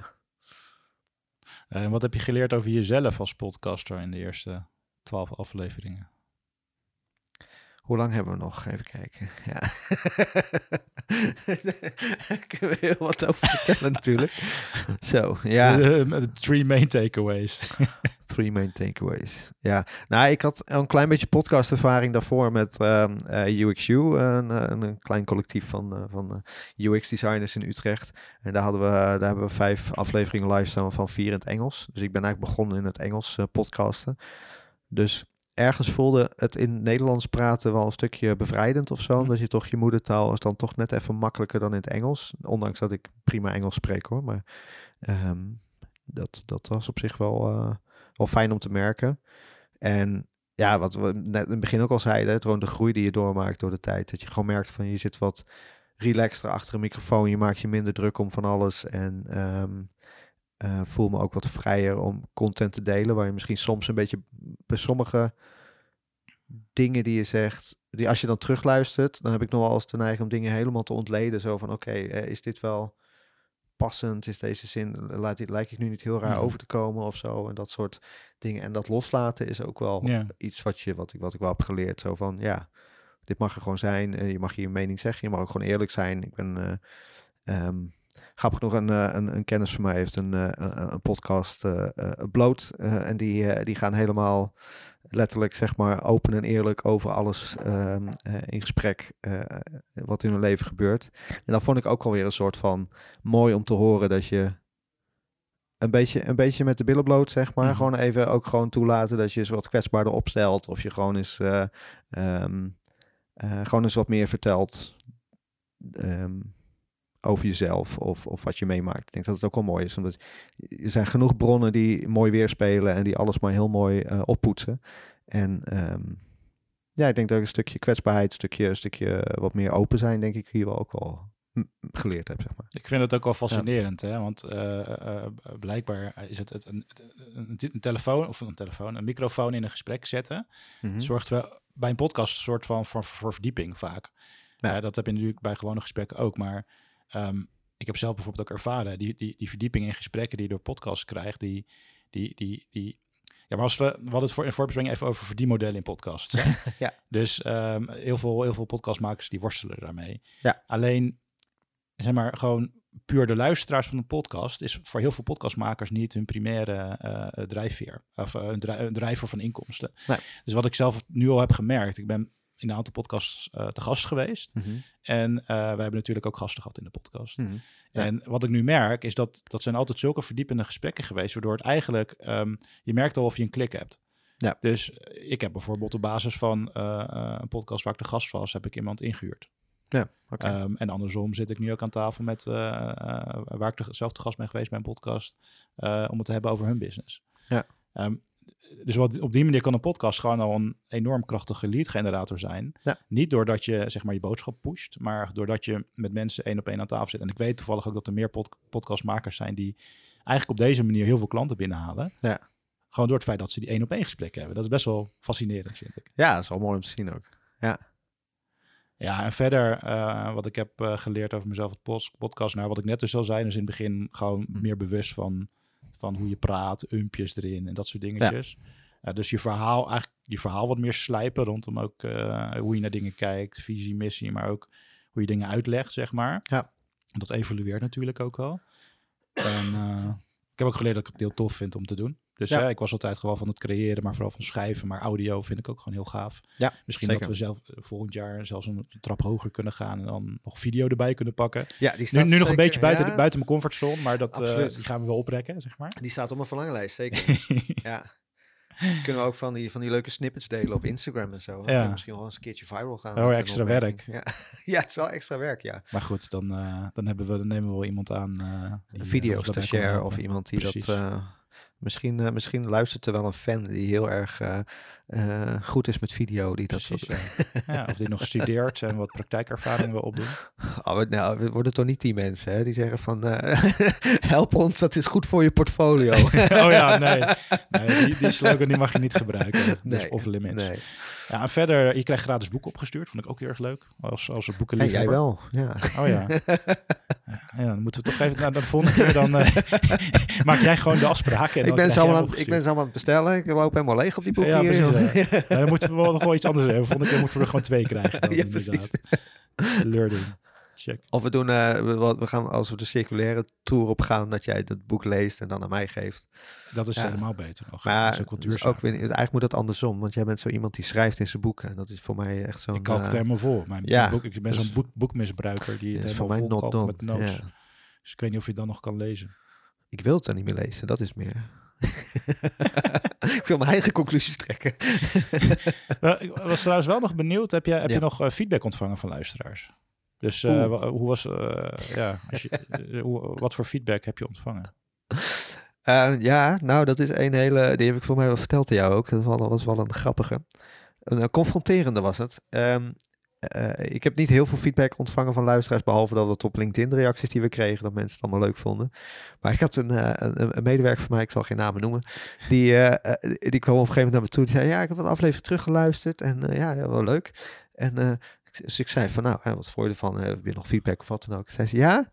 Eh, En wat heb je geleerd over jezelf als podcaster in de eerste twaalf afleveringen? Hoe lang hebben we nog? Even kijken. Ja. [laughs] Daar kunnen we heel wat over vertellen natuurlijk. Zo, ja. De, [laughs] de three main takeaways. [laughs] Three main takeaways. Ja, nou, ik had een klein beetje podcastervaring daarvoor met ehm, eh, UXU, een, eh, een, een klein collectief van, eh, van eh, UX-designers in Utrecht. En daar, hadden we, daar hebben we vijf afleveringen live staan van vier in het Engels. Dus ik ben eigenlijk begonnen in het Engels podcasten. Dus ergens voelde het in het Nederlands praten wel een stukje bevrijdend of zo. Mhm. Omdat je toch je moedertaal is dan toch net even makkelijker dan in het Engels. Ondanks dat ik prima Engels spreek hoor. Maar ehm, dat, dat was op zich wel, eh, wel fijn om te merken. En ja, wat we net in het begin ook al zeiden, het gewoon de groei die je doormaakt door de tijd. Dat je gewoon merkt van je zit wat relaxter achter een microfoon. Je maakt je minder druk om van alles. En ehm, eh, voel me ook wat vrijer om content te delen. Waar je misschien soms een beetje bij sommige dingen die je zegt, die als je dan terugluistert, dan heb ik nog wel eens de neiging om dingen helemaal te ontleden. Zo van, oké, eh, is dit wel passend? Is deze zin, laat dit, lijkt ik nu niet heel raar over te komen of zo? En dat soort dingen. En dat loslaten is ook wel iets wat, je, wat, ik, wat ik wel heb geleerd. Zo van, ja, dit mag er gewoon zijn. eh, je mag je mening zeggen. Je mag ook gewoon eerlijk zijn. Ik ben... eh, ehm, Grappig nog, een, eh, een, een kennis van mij heeft een, eh, een, een podcast eh bloot. en die, die gaan helemaal letterlijk, zeg maar, open en eerlijk over alles ehm, eh, in gesprek wat in hun leven gebeurt. En dat vond ik ook alweer een soort van mooi om te horen dat je een beetje, een beetje met de billen bloot, zeg maar. Mhm. Gewoon even ook gewoon toelaten dat je eens wat kwetsbaarder opstelt. Of je gewoon eens, eh, ehm, eh, gewoon eens wat meer vertelt. ehm, over jezelf of, of wat je meemaakt. Ik denk dat het ook wel mooi is, omdat er zijn genoeg bronnen die mooi weerspelen en die alles maar heel mooi eh, oppoetsen. En ehm, ja, ik denk dat ik een stukje kwetsbaarheid, een stukje, een stukje wat meer open zijn, denk ik hier wel ook wel m- geleerd heb, zeg maar. Ik vind het ook wel fascinerend, hè? want eh, eh, blijkbaar is het, het een, een, een telefoon of een telefoon, een microfoon in een gesprek zetten, Mhm. zorgt wel bij een podcast een soort van voor, voor verdieping vaak. Ja. Ja. dat heb je natuurlijk bij gewone gesprekken ook, maar ehm, ik heb zelf bijvoorbeeld ook ervaren, die, die, die verdieping in gesprekken die je door podcasts krijgt, die, die, die, die ja, maar als we, we hadden het voor in voorbespreking even over verdienmodellen in podcasts. [laughs] Ja. Dus ehm, heel, veel, heel veel podcastmakers die worstelen daarmee. Ja. Alleen, zeg maar, gewoon puur de luisteraars van een podcast is voor heel veel podcastmakers niet hun primaire eh, drijfveer. Of eh, een drijver van inkomsten. Nee. Dus wat ik zelf nu al heb gemerkt, ik ben in een aantal podcasts eh, te gast geweest. Mhm. En eh, we hebben natuurlijk ook gasten gehad in de podcast. Mhm. Ja. En wat ik nu merk, is dat dat zijn altijd zulke verdiepende gesprekken geweest, waardoor het eigenlijk, ehm, je merkt al of je een klik hebt. Ja. Dus eh, ik heb bijvoorbeeld op basis van een podcast waar ik de gast was, heb ik iemand ingehuurd. Ja. Ehm, en andersom zit ik nu ook aan tafel met, uh, uh, waar ik zelf te gast ben geweest bij een podcast, uh, om het te hebben over hun business. Ja. Um, dus wat, op die manier kan een podcast gewoon al een enorm krachtige lead generator zijn. Ja. Niet doordat je zeg maar je boodschap pusht, maar doordat je met mensen één op één aan tafel zit. En ik weet toevallig ook dat er meer pod podcastmakers zijn die eigenlijk op deze manier heel veel klanten binnenhalen. Ja. Gewoon door het feit dat ze die één op één gesprekken hebben. Dat is best wel fascinerend, vind ik. Ja, dat is wel mooi om te zien ook. Ja. Ja, en verder uh, wat ik heb uh, geleerd over mezelf, het podcast, naar wat ik net dus al zei, dus in het begin gewoon meer bewust van, van hoe je praat, umpjes erin en dat soort dingetjes. Ja. Dus je verhaal, eigenlijk je verhaal wat meer slijpen rondom ook hoe je naar dingen kijkt, visie, missie, maar ook hoe je dingen uitlegt, zeg maar. Ja. Dat evolueert natuurlijk ook wel. En ik heb ook geleerd dat ik het heel tof vind om te doen. Dus Ja. hè, ik was altijd gewoon van het creëren, maar vooral van schrijven. Maar audio vind ik ook gewoon heel gaaf. Ja, Misschien zeker. dat we zelf eh, volgend jaar zelfs een trap hoger kunnen gaan en dan nog video erbij kunnen pakken. Ja, die Nu, staat nu nog een beetje buiten, ja, buiten mijn comfortzone, maar dat, eh, die gaan we wel oprekken, zeg maar. Die staat op mijn verlanglijst, zeker. [laughs] ja. Kunnen we ook van die, van die leuke snippets delen op Instagram en zo. Ja. Misschien wel eens een keertje viral gaan. Oh, extra opmerking. Ja. [laughs] ja, het is wel extra werk, ja. Maar goed, dan, eh, dan, hebben we, dan nemen we wel iemand aan. die, Een video-stagiair kan of iemand die Precies. dat... eh, misschien, eh, misschien luistert er wel een fan die heel erg eh, goed is met video. Die dat soort... [laughs] Ja, of die nog studeert en wat praktijkervaring wil opdoen. Oh, nou, we worden toch niet die mensen hè, die zeggen van... eh, [laughs] help ons, dat is goed voor je portfolio. [laughs] oh ja, nee. nee die, die slogan die mag je niet gebruiken. Dus Nee, off limits. nee. Ja, en verder, je krijgt gratis boeken opgestuurd. Vond ik ook heel erg leuk. Als, als een Hey, boekenliefhebber. jij wel, ja. Oh ja. ja. Dan moeten we toch even naar de volgende keer. Dan eh, maak jij gewoon de afspraken. En Ik ben, krijg ze jij allemaal, hem aan- ik ben ze allemaal aan het bestellen. Ik loop helemaal leeg op die boeken Ja, Nou, [laughs] dan moeten we wel nog wel iets anders hebben. Volgende keer moeten we er gewoon twee krijgen. Dan, [laughs] Ja, inderdaad. Learning. Check. Of we doen, eh, we, we gaan als we de circulaire tour op gaan, dat jij dat boek leest en dan aan mij geeft. Dat is Ja. helemaal beter nog. Maar dat is ook wel ook weer, eigenlijk moet dat andersom, want jij bent zo iemand die schrijft in zijn boeken. En dat is voor mij echt zo'n... ik kalk het eh, helemaal vol. Mijn ja, boek, ik ben dus- zo'n boek, boekmisbruiker die het is voor helemaal mij vol done. met notes. Ja. Dus ik weet niet of je dan nog kan lezen. Ik wil het dan niet meer lezen, dat is meer. [laughs] ik wil mijn eigen conclusies trekken. [laughs] Nou, ik was trouwens wel nog benieuwd. Heb, jij, heb Ja. je nog eh, feedback ontvangen van luisteraars? Dus eh, hoe was, eh, ja, als je, [laughs] hoe, wat voor feedback heb je ontvangen? Ja, nou, dat is een hele. Die heb ik voor mij wel verteld aan jou ook. Dat was wel, een grappige. Een, confronterende was het. Ehm, eh, ik heb niet heel veel feedback ontvangen van luisteraars, behalve dat het op LinkedIn reacties die we kregen, dat mensen het allemaal leuk vonden. Maar ik had een, eh, een, een medewerker van mij, ik zal geen namen noemen, die, eh, die kwam op een gegeven moment naar me toe. Die zei, ja, ik heb wat aflevering teruggeluisterd en ja, ja, wel leuk. En dus ik zei van, nou, wat vond je ervan? Heb je nog feedback of wat dan ook? Zei ze, ja,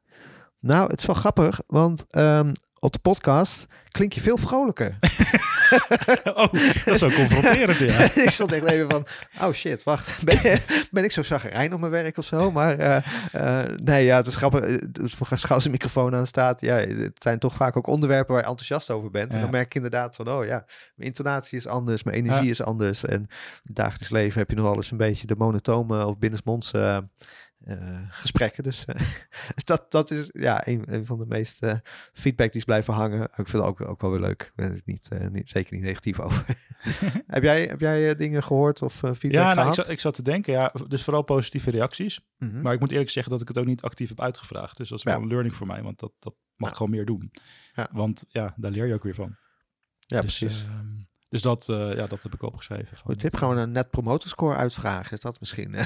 nou, het is wel grappig, want ehm, op de podcast klink je veel vrolijker. [laughs] oh, dat is zo confronterend, ja. [laughs] ik stond echt even van, oh shit, wacht, ben, je- ben ik zo zagrijnig op mijn werk of zo? Maar eh, eh, nee, ja, het is grappig. Dus als een microfoon aan staat, ja, het zijn toch vaak ook onderwerpen waar je enthousiast over bent. En dan merk ik inderdaad van, oh ja, mijn intonatie is anders, mijn energie Ja. is anders. En dagelijks leven heb je nog wel eens een beetje de monotone of binnensmonds eh, gesprekken. Dus, eh, [laughs] dus dat, dat is ja, een, een van de meest eh, feedback die is blijven hangen. Ik vind het ook, ook wel weer leuk. Ik ben er niet, eh, niet, zeker niet negatief over. [laughs] heb jij, heb jij eh, dingen gehoord of eh, feedback Ja, nou, ik, gehad? zat, ik zat te denken, ja, dus vooral positieve reacties. Mhm. Maar ik moet eerlijk zeggen dat ik het ook niet actief heb uitgevraagd. Dus dat is Ja. wel een learning voor mij, want dat, dat mag Ja. ik gewoon meer doen. Ja. Want ja, daar leer je ook weer van. ja, dus, precies. ehm, dus dat, eh, ja, dat heb ik opgeschreven. Van, tip, gaan we een net promoter score uitvragen. Is dat misschien? eh?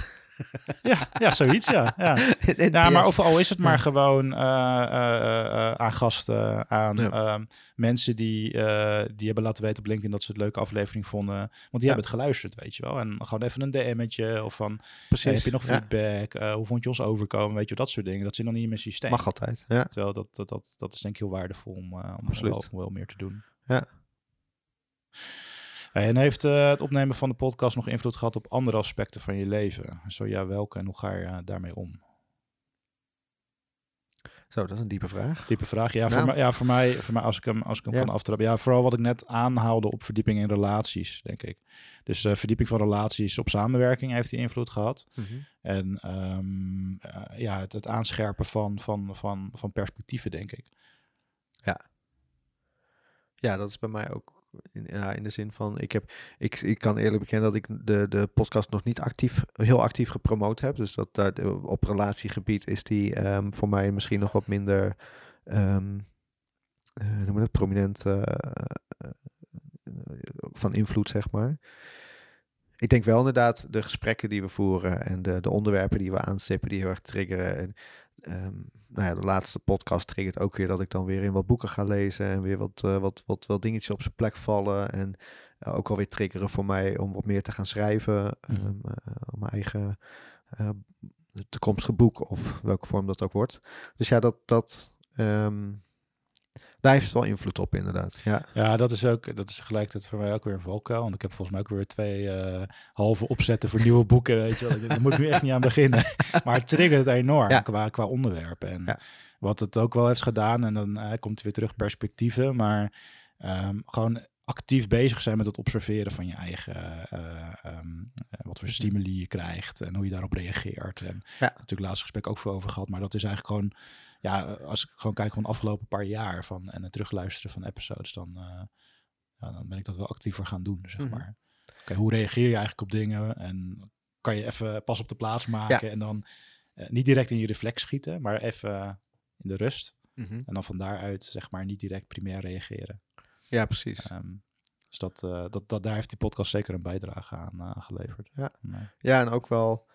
Ja, ja, zoiets, ja. ja. [laughs] Ja, maar NPS? of al is het maar gewoon eh, eh, eh, aan gasten, aan Ja. ehm, mensen die, eh, die hebben laten weten op LinkedIn dat ze het een leuke aflevering vonden. Want die Ja. hebben het geluisterd, weet je wel. En gewoon even een DM'tje of van, Precies. hey, heb je nog feedback? Eh, hoe vond je ons overkomen? Weet je, dat soort dingen. Dat zit nog niet in mijn systeem. Mag altijd. Ja. Terwijl dat, dat, dat, dat is denk ik heel waardevol om, eh, om Absoluut. wel, om wel meer te doen. Ja. En heeft eh, het opnemen van de podcast nog invloed gehad op andere aspecten van je leven? Zo ja, welke en hoe ga je eh, daarmee om? Zo, dat is een diepe vraag. Diepe vraag. Ja, Nou. voor, mij, ja voor, mij, voor mij, als ik hem, als ik hem Ja. kan aftrappen. Ja, vooral wat ik net aanhaalde op verdieping in relaties, denk ik. Dus eh, verdieping van relaties op samenwerking heeft die invloed gehad. En ehm, eh, ja, het, het aanscherpen van, van, van, van perspectieven, denk ik. Ja, dat is bij mij ook in, ja, in de zin van, ik, heb, ik, ik kan eerlijk bekennen dat ik de, de podcast nog niet actief, heel actief gepromoot heb. Dus dat daar op relatiegebied is die ehm, voor mij misschien nog wat minder um, noem het, prominent van invloed, zeg maar. Ik denk wel inderdaad de gesprekken die we voeren en de, de onderwerpen die we aanstippen, die heel erg triggeren. En, um, nou ja, de laatste podcast triggert ook weer dat ik dan weer in wat boeken ga lezen en weer wat, uh, wat, wat, wat dingetjes op zijn plek vallen. En uh, ook alweer triggeren voor mij om wat meer te gaan schrijven. Mm. Um, uh, mijn eigen toekomstige boek of welke vorm dat ook wordt. Dus ja, dat, dat um, het wel invloed op, inderdaad. Ja, ja dat is ook, dat is tegelijkertijd voor mij ook weer een valkuil. Want ik heb volgens mij ook weer twee uh, halve opzetten voor nieuwe boeken. Weet je wel. Daar moet ik nu echt niet aan beginnen. [laughs] maar het triggert het enorm ja. qua, qua onderwerpen. En ja. wat het ook wel heeft gedaan, en dan uh, komt weer terug perspectieven, maar um, gewoon actief bezig zijn met het observeren van je eigen, uh, um, wat voor stimuli je krijgt en hoe je daarop reageert. En ja. natuurlijk laatste gesprek ook veel over gehad, maar dat is eigenlijk gewoon, ja, als ik gewoon kijk van de afgelopen paar jaar van en het terugluisteren van episodes, dan, uh, ja, dan ben ik dat wel actiever gaan doen, zeg mm -hmm. maar. Okay, hoe reageer je eigenlijk op dingen en kan je even pas op de plaats maken ja. en dan niet direct in je reflex schieten, maar even in de rust. Mm -hmm. En dan van daaruit, zeg maar, niet direct primair reageren. Ja, precies. Um, dus dat, uh, dat, dat, daar heeft die podcast zeker een bijdrage aan geleverd. Ja. Nee. ja, en ook wel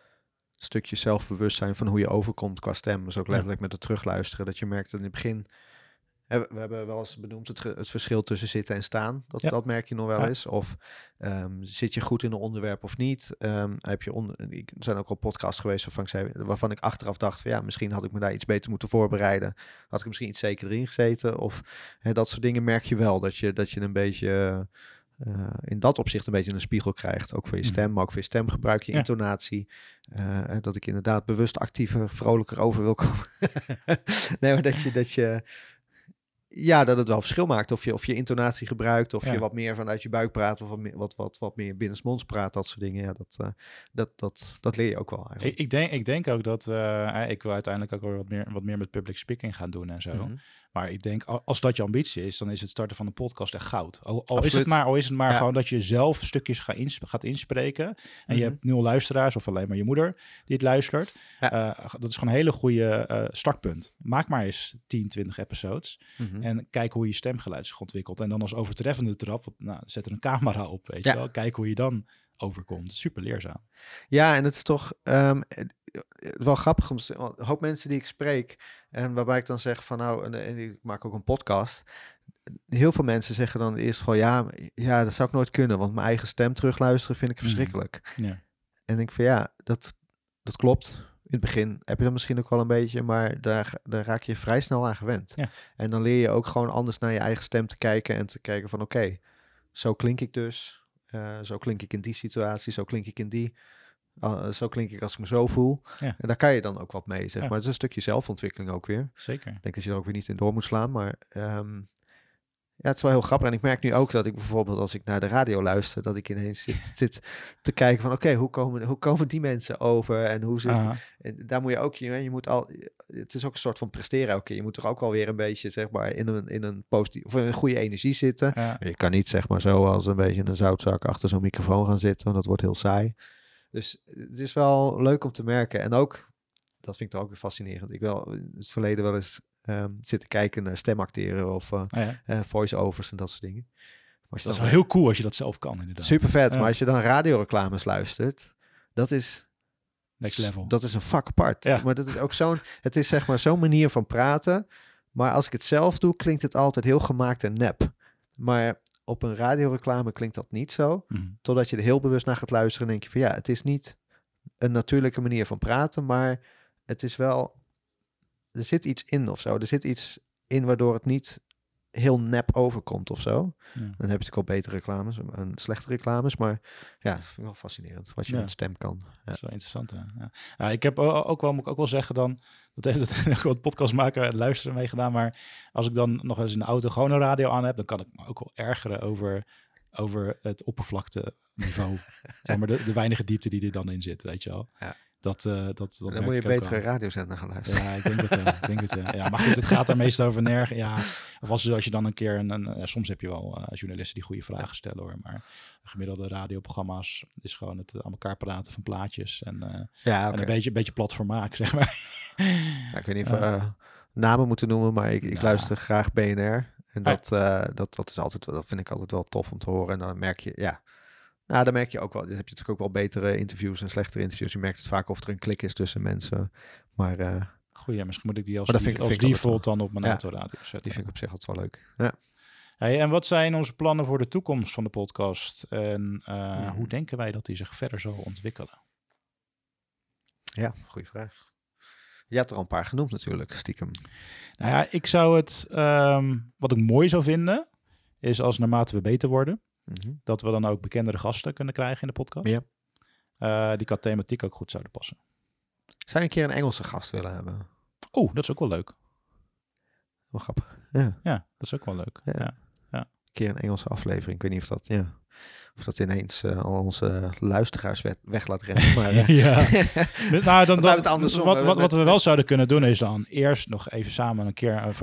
stukje zelfbewustzijn van hoe je overkomt qua stem. Dus ook letterlijk ja. met het terugluisteren. Dat je merkt dat in het begin... Hè, we hebben wel eens benoemd het, het verschil tussen zitten en staan. Dat, ja. dat merk je nog wel ja. eens. Of um, zit je goed in een onderwerp of niet? Um, heb je onder, er zijn ook al podcasts geweest waarvan ik, zei, waarvan ik achteraf dacht... Van, ja, misschien had ik me daar iets beter moeten voorbereiden. Had ik misschien iets zeker erin gezeten. Of hè, dat soort dingen merk je wel. Dat je, dat je een beetje... Uh, in dat opzicht een beetje een spiegel krijgt. Ook voor je stem, maar ook voor je stemgebruik, je ja. intonatie. Uh, dat ik inderdaad bewust actiever, vrolijker over wil komen. [laughs] nee, maar dat je, dat je, ja, dat het wel verschil maakt of je, of je intonatie gebruikt, of ja. je wat meer vanuit je buik praat, of wat, meer, wat, wat, wat meer binnensmonds praat, dat soort dingen. Ja, dat, uh, dat, dat, dat leer je ook wel eigenlijk. Ik, ik, denk, ik denk ook dat ik wil uiteindelijk ook wel wat meer, wat meer met public speaking gaan doen en zo. Mm -hmm. Maar ik denk, als dat je ambitie is, dan is het starten van een podcast echt goud. Al, al is het maar, al is het maar ja. gewoon dat je zelf stukjes gaat, insp gaat inspreken. En mm -hmm. je hebt nul luisteraars of alleen maar je moeder die het luistert. Ja. Uh, dat is gewoon een hele goede uh, startpunt. Maak maar eens 10, 20 episodes. Mm -hmm. En kijk hoe je stemgeluid zich ontwikkelt. En dan als overtreffende trap, nou, zet er een camera op, weet je wel. Kijk hoe je dan overkomt. Super leerzaam. Ja, en het is toch um, wel grappig om een hoop mensen die ik spreek en waarbij ik dan zeg van nou, en, ik maak ook een podcast. Heel veel mensen zeggen dan eerst van ja, ja, dat zou ik nooit kunnen, want mijn eigen stem terugluisteren vind ik verschrikkelijk. Mm. Ja. En ik van ja, dat, dat klopt. In het begin heb je dat misschien ook wel een beetje, maar daar, daar raak je vrij snel aan gewend. Ja. En dan leer je ook gewoon anders naar je eigen stem te kijken en te kijken van oké, okay, zo klink ik dus. Uh, zo klink ik in die situatie, zo klink ik in die. Uh, zo klink ik als ik me zo voel. Ja. En daar kan je dan ook wat mee, zeg ja. maar. Het is een stukje zelfontwikkeling ook weer. Zeker. Ik denk dat je er ook weer niet in door moet slaan, maar... Um, ja, het is wel heel grappig. En ik merk nu ook dat ik bijvoorbeeld als ik naar de radio luister, dat ik ineens zit, [laughs] zit te kijken van oké, okay, hoe, komen, hoe komen die mensen over en hoe zit. En daar moet je ook, je, je moet al, het is ook een soort van presteren elke keer. Je moet er ook alweer een beetje, zeg maar, in een, in een positief, of in een goede energie zitten. Je kan niet, zeg maar, zo als een beetje een zoutzak achter zo'n microfoon gaan zitten, want dat wordt heel saai. Dus het is wel leuk om te merken. En ook, dat vind ik toch ook weer fascinerend. Ik wel in het verleden wel eens um, zitten kijken naar stemacteren of uh, oh ja. uh, voice-overs en dat soort dingen. Maar dat is wel heel cool als je dat zelf kan, inderdaad. Super vet, ja. maar als je dan radioreclames luistert, dat is... Next level. Dat is een vak apart. Ja. Maar dat is ook zo'n... Het is zeg maar zo'n manier van praten. Maar als ik het zelf doe, klinkt het altijd heel gemaakt en nep. Maar op een radioreclame klinkt dat niet zo. Mhm. Mm. Totdat je er heel bewust naar gaat luisteren en denk je van ja, het is niet een natuurlijke manier van praten, maar het is wel er zit iets in of zo. Er zit iets in waardoor het niet heel nep overkomt of zo. Ja. Dan heb je natuurlijk al betere reclames en slechte reclames. Maar ja, vind ik wel fascinerend wat je Ja. met stem kan. Ja. Dat is wel interessant, hè? Ja. Ja, ik heb ook wel, moet ik ook wel zeggen dan, dat heeft het [laughs] wat podcast maken en luisteren mee gedaan, maar als ik dan nog eens in de auto gewoon een radio aan heb, dan kan ik me ook wel ergeren over, over het oppervlakte niveau. [laughs] zeg maar de, de weinige diepte die er dan in zit, weet je wel. Ja. Dat, uh, dat, dat dan moet je betere radiozender gaan luisteren. Ja, ik denk het denk het. Ja, maar goed, het gaat er meestal over nergens. Ja, of als, als je dan een keer... Een, een soms heb je wel uh, journalisten die goede vragen stellen hoor. Maar gemiddelde radioprogramma's is gewoon het aan elkaar praten van plaatjes. En, ja, okay. en een beetje, een beetje plat formaat, [laughs] zeg maar. Ja, ik weet niet of namen moeten noemen, maar ik, ik luister graag BNR. En dat, dat, dat, is altijd, dat vind ik altijd wel tof om te horen. En dan merk je, ja, nou, dan merk je ook wel. Dus heb je natuurlijk ook wel betere interviews en slechtere interviews. Je merkt het vaak of er een klik is tussen mensen. Maar. Uh, Goeie, misschien moet ik die als, die, vind ik, als default dan op mijn ja, autoradio zetten. Die vind ik op zich altijd wel leuk. Ja. Hey, en wat zijn onze plannen voor de toekomst van de podcast? En uh, hoe denken wij dat die zich verder zal ontwikkelen? Ja, goede vraag. Je hebt er al een paar genoemd natuurlijk, stiekem. Nou ja, ik zou het, um, wat ik mooi zou vinden, is als naarmate we beter worden, Mhm. Dat we dan ook bekendere gasten kunnen krijgen in de podcast. Ja. Uh, die qua thematiek ook goed zouden passen. Zou je een keer een Engelse gast willen hebben? Oeh, dat is ook wel leuk. Wel grappig. Ja. ja, dat is ook wel leuk. Ja. ja. Een keer een Engelse aflevering. Ik weet niet of dat, ja, of dat ineens uh, al onze luisteraars weg laat rennen. [laughs] Maar, uh, ja. [laughs] nou, dan, dan, het andersom. Wat, wat, wat we wel zouden kunnen doen is dan eerst nog even samen een keer,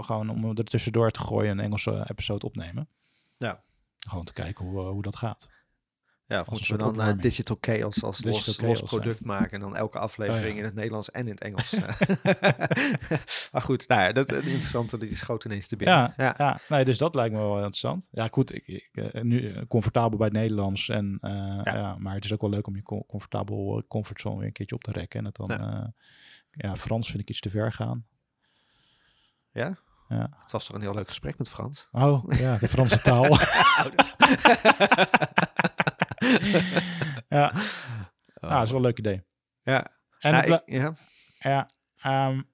gewoon om er tussendoor te gooien, een Engelse episode opnemen. Ja. Gewoon te kijken hoe, eh, hoe dat gaat. Ja, of moeten we dan uh, Digital Chaos als digital los, chaos, product maken en dan elke aflevering oh, in het Nederlands en in het Engels. [laughs] [laughs] maar goed, nou ja, dat is interessant, die schoot ineens te binnen. Ja, ja. ja. Nee, dus dat lijkt me wel interessant. Ja, goed, ik, ik uh, nu comfortabel bij het Nederlands, en, uh, ja. maar het is ook wel leuk om je comfortabel comfortzone weer een keertje op te rekken. En het dan, ja. ja, Frans vind ik iets te ver gaan. Ja? Ja. Het was toch een heel leuk gesprek met Frans. Oh, ja, de Franse [laughs] taal. [laughs] ja. Oh. dat is wel een leuk idee. Ja. En het, ik, ja. Ja. Um,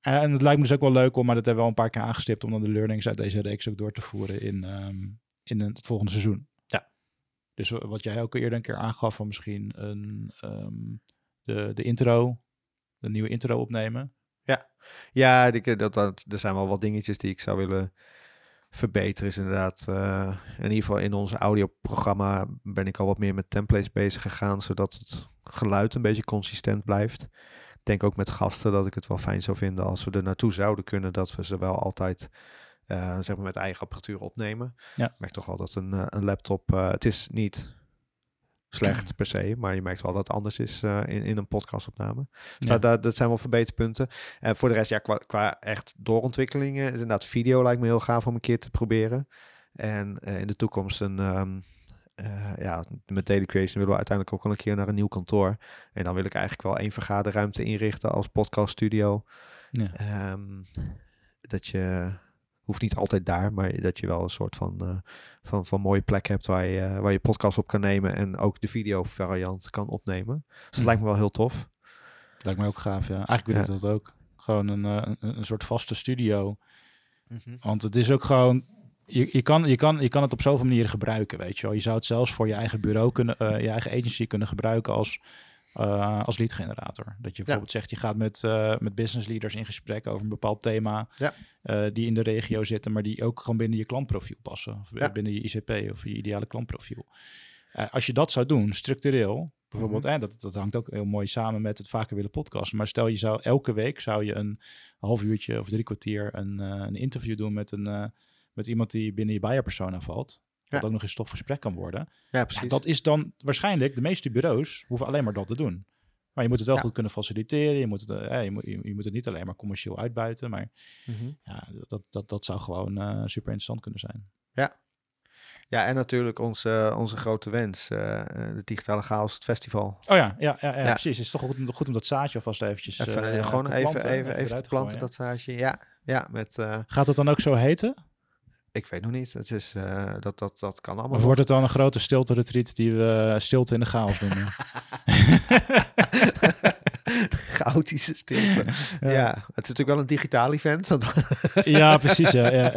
en het lijkt me dus ook wel leuk om, maar dat hebben we al een paar keer aangestipt, om dan de learnings uit deze reeks ook door te voeren in, um, in het volgende seizoen. Ja. Dus wat jij ook eerder een keer aangaf van misschien een, um, de, de intro, de nieuwe intro opnemen. Ja, dat, dat, er zijn wel wat dingetjes die ik zou willen verbeteren. Is inderdaad, uh, in ieder geval in ons audioprogramma ben ik al wat meer met templates bezig gegaan, zodat het geluid een beetje consistent blijft. Ik denk ook met gasten dat ik het wel fijn zou vinden als we er naartoe zouden kunnen, dat we ze wel altijd uh, zeg maar met eigen apparatuur opnemen. Ja. Ik merk toch wel dat een, eh, een laptop, uh, het is niet slecht [clears throat] per se, maar je merkt wel dat het anders is uh, in, in een podcastopname. Dus ja. dat, dat zijn wel verbeterpunten. En voor de rest, ja, qua, qua echt doorontwikkelingen, is inderdaad video lijkt me heel gaaf om een keer te proberen. En uh, in de toekomst een, um, uh, ja, met Daily Creation willen we uiteindelijk ook wel een keer naar een nieuw kantoor. En dan wil ik eigenlijk wel één vergaderruimte inrichten als podcaststudio. Ja. Um, dat je hoeft niet altijd daar, maar dat je wel een soort van, uh, van, van mooie plek hebt waar je, uh, waar je podcast op kan nemen en ook de video variant kan opnemen. Dus dat lijkt me wel heel tof. Lijkt me ook gaaf, ja. Eigenlijk wil ik dat ook. Gewoon een, uh, een, een, soort vaste studio. Mm -hmm. Want het is ook gewoon, je, je, kan, je, kan, je kan het op zoveel manieren gebruiken, weet je wel. Je zou het zelfs voor je eigen bureau kunnen, je eigen agency kunnen gebruiken als uh, als lead generator. Dat je bijvoorbeeld zegt, je gaat met, uh, met business leaders in gesprek over een bepaald thema ja. uh, die in de regio zitten, maar die ook gewoon binnen je klantprofiel passen. Of ja. binnen je ICP of je ideale klantprofiel. als je dat zou doen, structureel, bijvoorbeeld, mm -hmm. dat, dat hangt ook heel mooi samen met het vaker willen podcasten. Maar stel je zou elke week zou je een half uurtje of drie kwartier een, een interview doen met, een, met iemand die binnen je buyer persona valt. Wat ook nog eens stof gesprek kan worden. Ja, precies. Dat is dan waarschijnlijk, de meeste bureaus hoeven alleen maar dat te doen. Maar je moet het wel goed kunnen faciliteren. Je moet, het, eh, je, moet, je, moet het niet alleen maar commercieel uitbuiten. Maar mm ja, dat, dat, dat zou gewoon uh, super interessant kunnen zijn. Ja. Ja, en natuurlijk onze, onze grote wens, uh, de digitale chaos, het festival. Oh ja, ja, ja, ja, precies. Het is toch goed, goed om dat zaadje alvast eventjes even, uh, Gewoon even, planten, even, even, even te planten, dat zaadje. Ja, ja met, Gaat het dan ook zo heten? Ik weet nog niet. Het is, uh, dat, dat, dat kan allemaal. Of wordt het dan een grote stilte retreat die we uh, stilte in de chaos noemen? [laughs] Chaotische stilte. Ja. ja. het is natuurlijk wel een digitaal event. ja, precies. Ja, ja.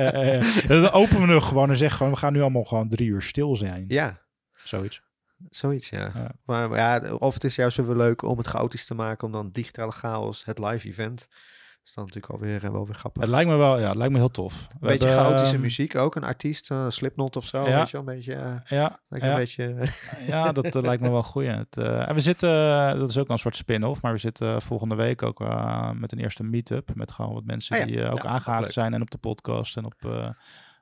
[laughs] Dan openen we gewoon en zeggen gewoon, we gaan nu allemaal gewoon drie uur stil zijn. Ja. Zoiets. Zoiets, ja. ja. Maar, maar, ja, of het is juist weer leuk om het chaotisch te maken, om dan digitale chaos, het live event is dan natuurlijk alweer uh, wel weer grappig. Het lijkt me wel, ja, het lijkt me heel tof. Een beetje chaotische muziek ook, een artiest, uh, Slipknot of zo, Ja. weet je wel, een beetje... eh, Ja, ja. een beetje ja, dat eh, lijkt me wel goed. Het, eh, en we zitten, dat is ook een soort spin-off, maar we zitten volgende week ook eh, met een eerste meet-up met gewoon wat mensen Ah ja, die eh, ook aangehaakt leuk. zijn en op de podcast en op eh,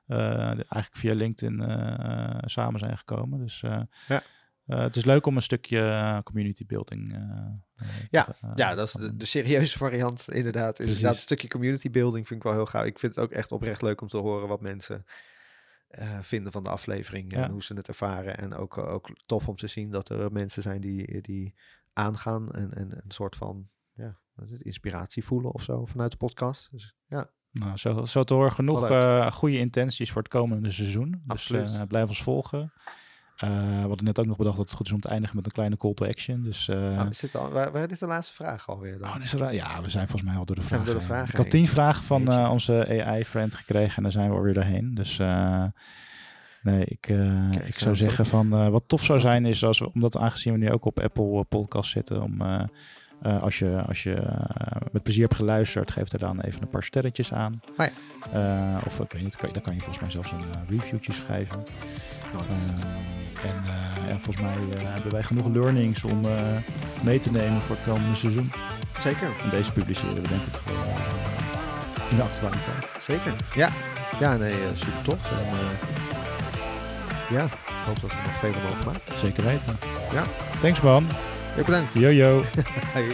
eh, eigenlijk via LinkedIn eh, eh, samen zijn gekomen. Dus eh, Ja. Eh, het is leuk om een stukje eh, community building. eh, Ja, te, Ja, dat is de, serieuze [laughs] variant, inderdaad. Precies. Inderdaad, een stukje community building vind ik wel heel gaaf. Ik vind het ook echt oprecht leuk om te horen wat mensen vinden van de aflevering Ja. en hoe ze het ervaren. En ook, ook tof om te zien dat er mensen zijn die, die aangaan en, en een soort van ja, inspiratie voelen of zo vanuit de podcast. Dus ja, Nou, zo, zo te horen genoeg goede intenties voor het komende seizoen. Dus Absoluut. blijf ons volgen. Eh, we hadden net ook nog bedacht dat het goed is om te eindigen met een kleine call to action. Dus eh, nou, is dit al, waar, waar is de laatste vraag alweer dan? Oh, is er, ja, we zijn volgens mij al door de vragen. door de vragen Ik had tien vragen van eh, onze AI-friend gekregen en daar zijn we alweer doorheen. Dus eh, nee, ik, Kijk, ik zo zou zeggen van wat tof zou zijn is als we, omdat aangezien we nu ook op Apple Podcast zitten, om als je, als je met plezier hebt geluisterd, geef er dan even een paar sterretjes aan. Eh, of ik weet niet, dan kan je volgens mij zelfs een reviewtje schrijven. Eh, en, eh, en volgens mij eh, hebben wij genoeg learnings om mee te nemen voor het komende seizoen. Zeker, En deze publiceren we denk ik voor, in de actualiteit. zeker. Ja, ja nee, super tof. En, ja, ik hoop dat we nog vele mogen maken. Zeker weten. Ja. Thanks man. Ja, bedankt. Yo yo. [laughs] Hey.